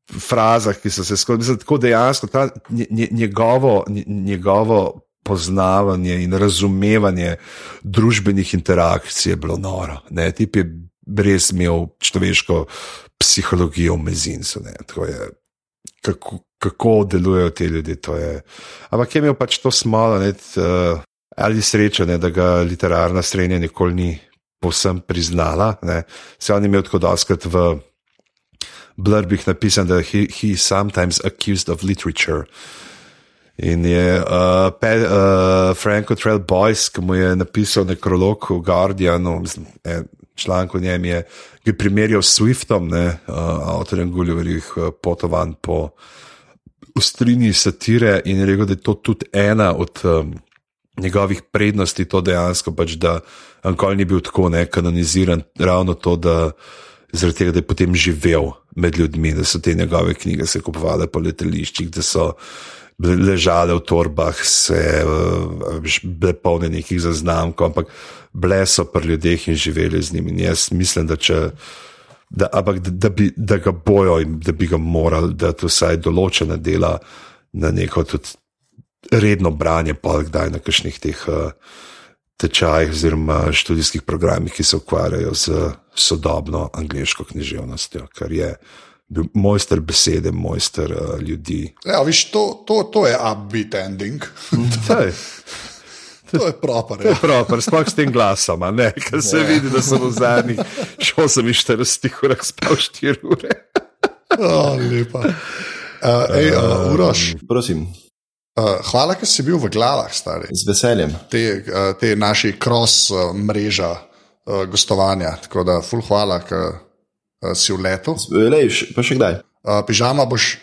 frazah, ki so se skozi. Tako dejansko ta, njegovo, njegovo poznavanje in razumevanje družbenih interakcij je bilo noro. Ne? Tip je res imel človeško psihologijo v mezincu. Kako, kako delujejo ti ljudje. Ampak je imel pač to smolo, ne, uh, ali srečo, ne, da ga literarna srednja nikoli ni povsem priznala. Ne. Se on je imel tako doskrat v blurbih napisan, da he, he is sometimes accused of literature. In je uh, pe, uh, Franko Trail Boys, ki mu je napisal nekrolog v Guardianu, mislim, eh, članek o njem je, ki je primerjal s Swiftom, ne, uh, avtorjem Gulliverjih uh, potovanj po ustrini satire in je rekel, da je to tudi ena od um, njegovih prednosti, to dejansko pač, da Ankol ni bil tako nekanoniziran, ravno to, da zaradi tega, da je potem živel med ljudmi, da so te njegove knjige se kupovale po letališčih, da so ležale v torbah, se uh, bile polne nekih zaznamkov, ampak bile so pri ljudeh in živeli z njimi. In jaz mislim, da, če, da, ampak, da, da, bi, da ga bojo in da bi ga morali, da to vsaj določena dela na neko tudi redno branje, pa kdaj na kakšnih teh. Uh, Tečajih oziroma študijskih programih, ki se ukvarjajo z sodobno angliško književnostjo, kar je uh, mojster besede, mojster uh, ljudi. Ja, viš, to, to, to je upbeat ending. To je proper. Ja. proper sploh s tem glasom, ker se ja. vidi, da sem v zadnjih 48 urah spal 4 ure. oh, lepa. Uh, ej, uh, Uroš. Prosim. Uh, hvala, ker si bil v glavah, stari. Z veseljem. Te, uh, te naši cross uh, mreža uh, gostovanja. Tako da, full hvala, ker si v letu. Lejš, pa še kdaj? Uh, pižama boš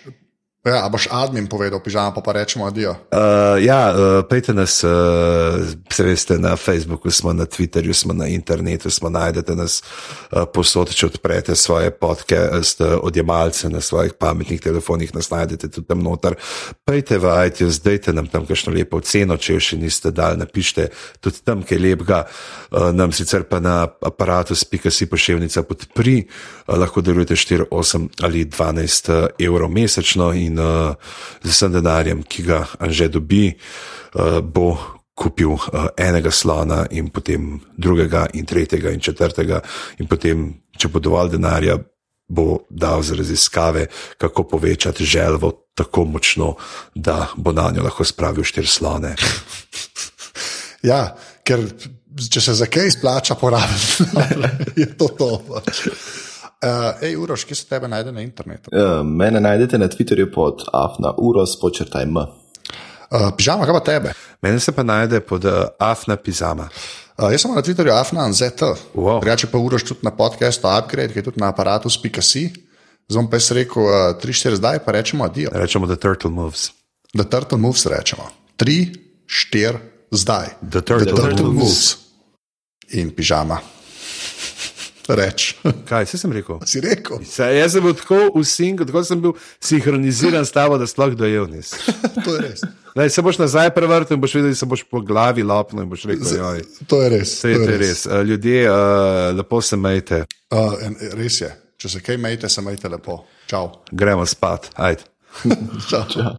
Ja, a boš admin povedal, pižama, pa, pa rečemo adijo. Uh, ja, uh, pejte nas, uh, se veste, na Facebooku smo, na Twitterju smo, na internetu smo, najdete nas uh, posod, če odprete svoje podcast odjemalce na svojih pametnih telefonih, nas najdete tudi tam noter. Pejte v iTunes, dajte nam tam kakšno lepo ceno, če jo še niste dali, napišite tudi tam, kaj lepega, uh, nam sicer pa na aparatu spika si pošiljnica podpri, uh, lahko darujete 4, 8 ali 12 evrov mesečno in uh, z vsem denarjem, ki ga Anže dobi, uh, bo kupil uh, enega slona, in potem drugega, in tretjega, in četrtega, in potem, če bo dovolj denarja, bo dal za raziskave, kako povečati želvo tako močno, da bo na njo lahko spravil štiri slone. Ja, ker če se za kaj izplača porabiti, je to to. Uh, ej, Uroš, kje se tebe najde na internetu? Uh, mene najdete na Twitterju pod afna uros, počrtaj m. Uh, pižama, kaj pa tebe? Mene se pa najde pod uh, Afna Pizama. Uh, jaz sem na Twitterju afnan.zet. Wow. Drugače pa Uroš tudi na podkastu Upgrade, ki je tudi na aparatus.ca. Zdaj bom pa jaz rekel uh, 3-4 zdaj, pa rečemo adijo. Rečemo, da Turtle moves. The Turtle Moves rečemo. 3-4 zdaj. The Turtle moves. In pižama. Reč. Kaj, vse sem rekel? si rekel? Se, jaz sem bil tako usinko, tako sem bil sinhroniziran s tabo, da sploh dojel nisem. to je res. Daj, se boš nazaj prevrtel in boš videl, da se boš po glavi lopnil in boš rekel: Joj, To je res. to je, to je res. Uh, Ljudje, uh, lepo se majte, Uh, res je. Če se kaj majte, se majte lepo. Čau. gremo spat. Ajde. Čau. Čau.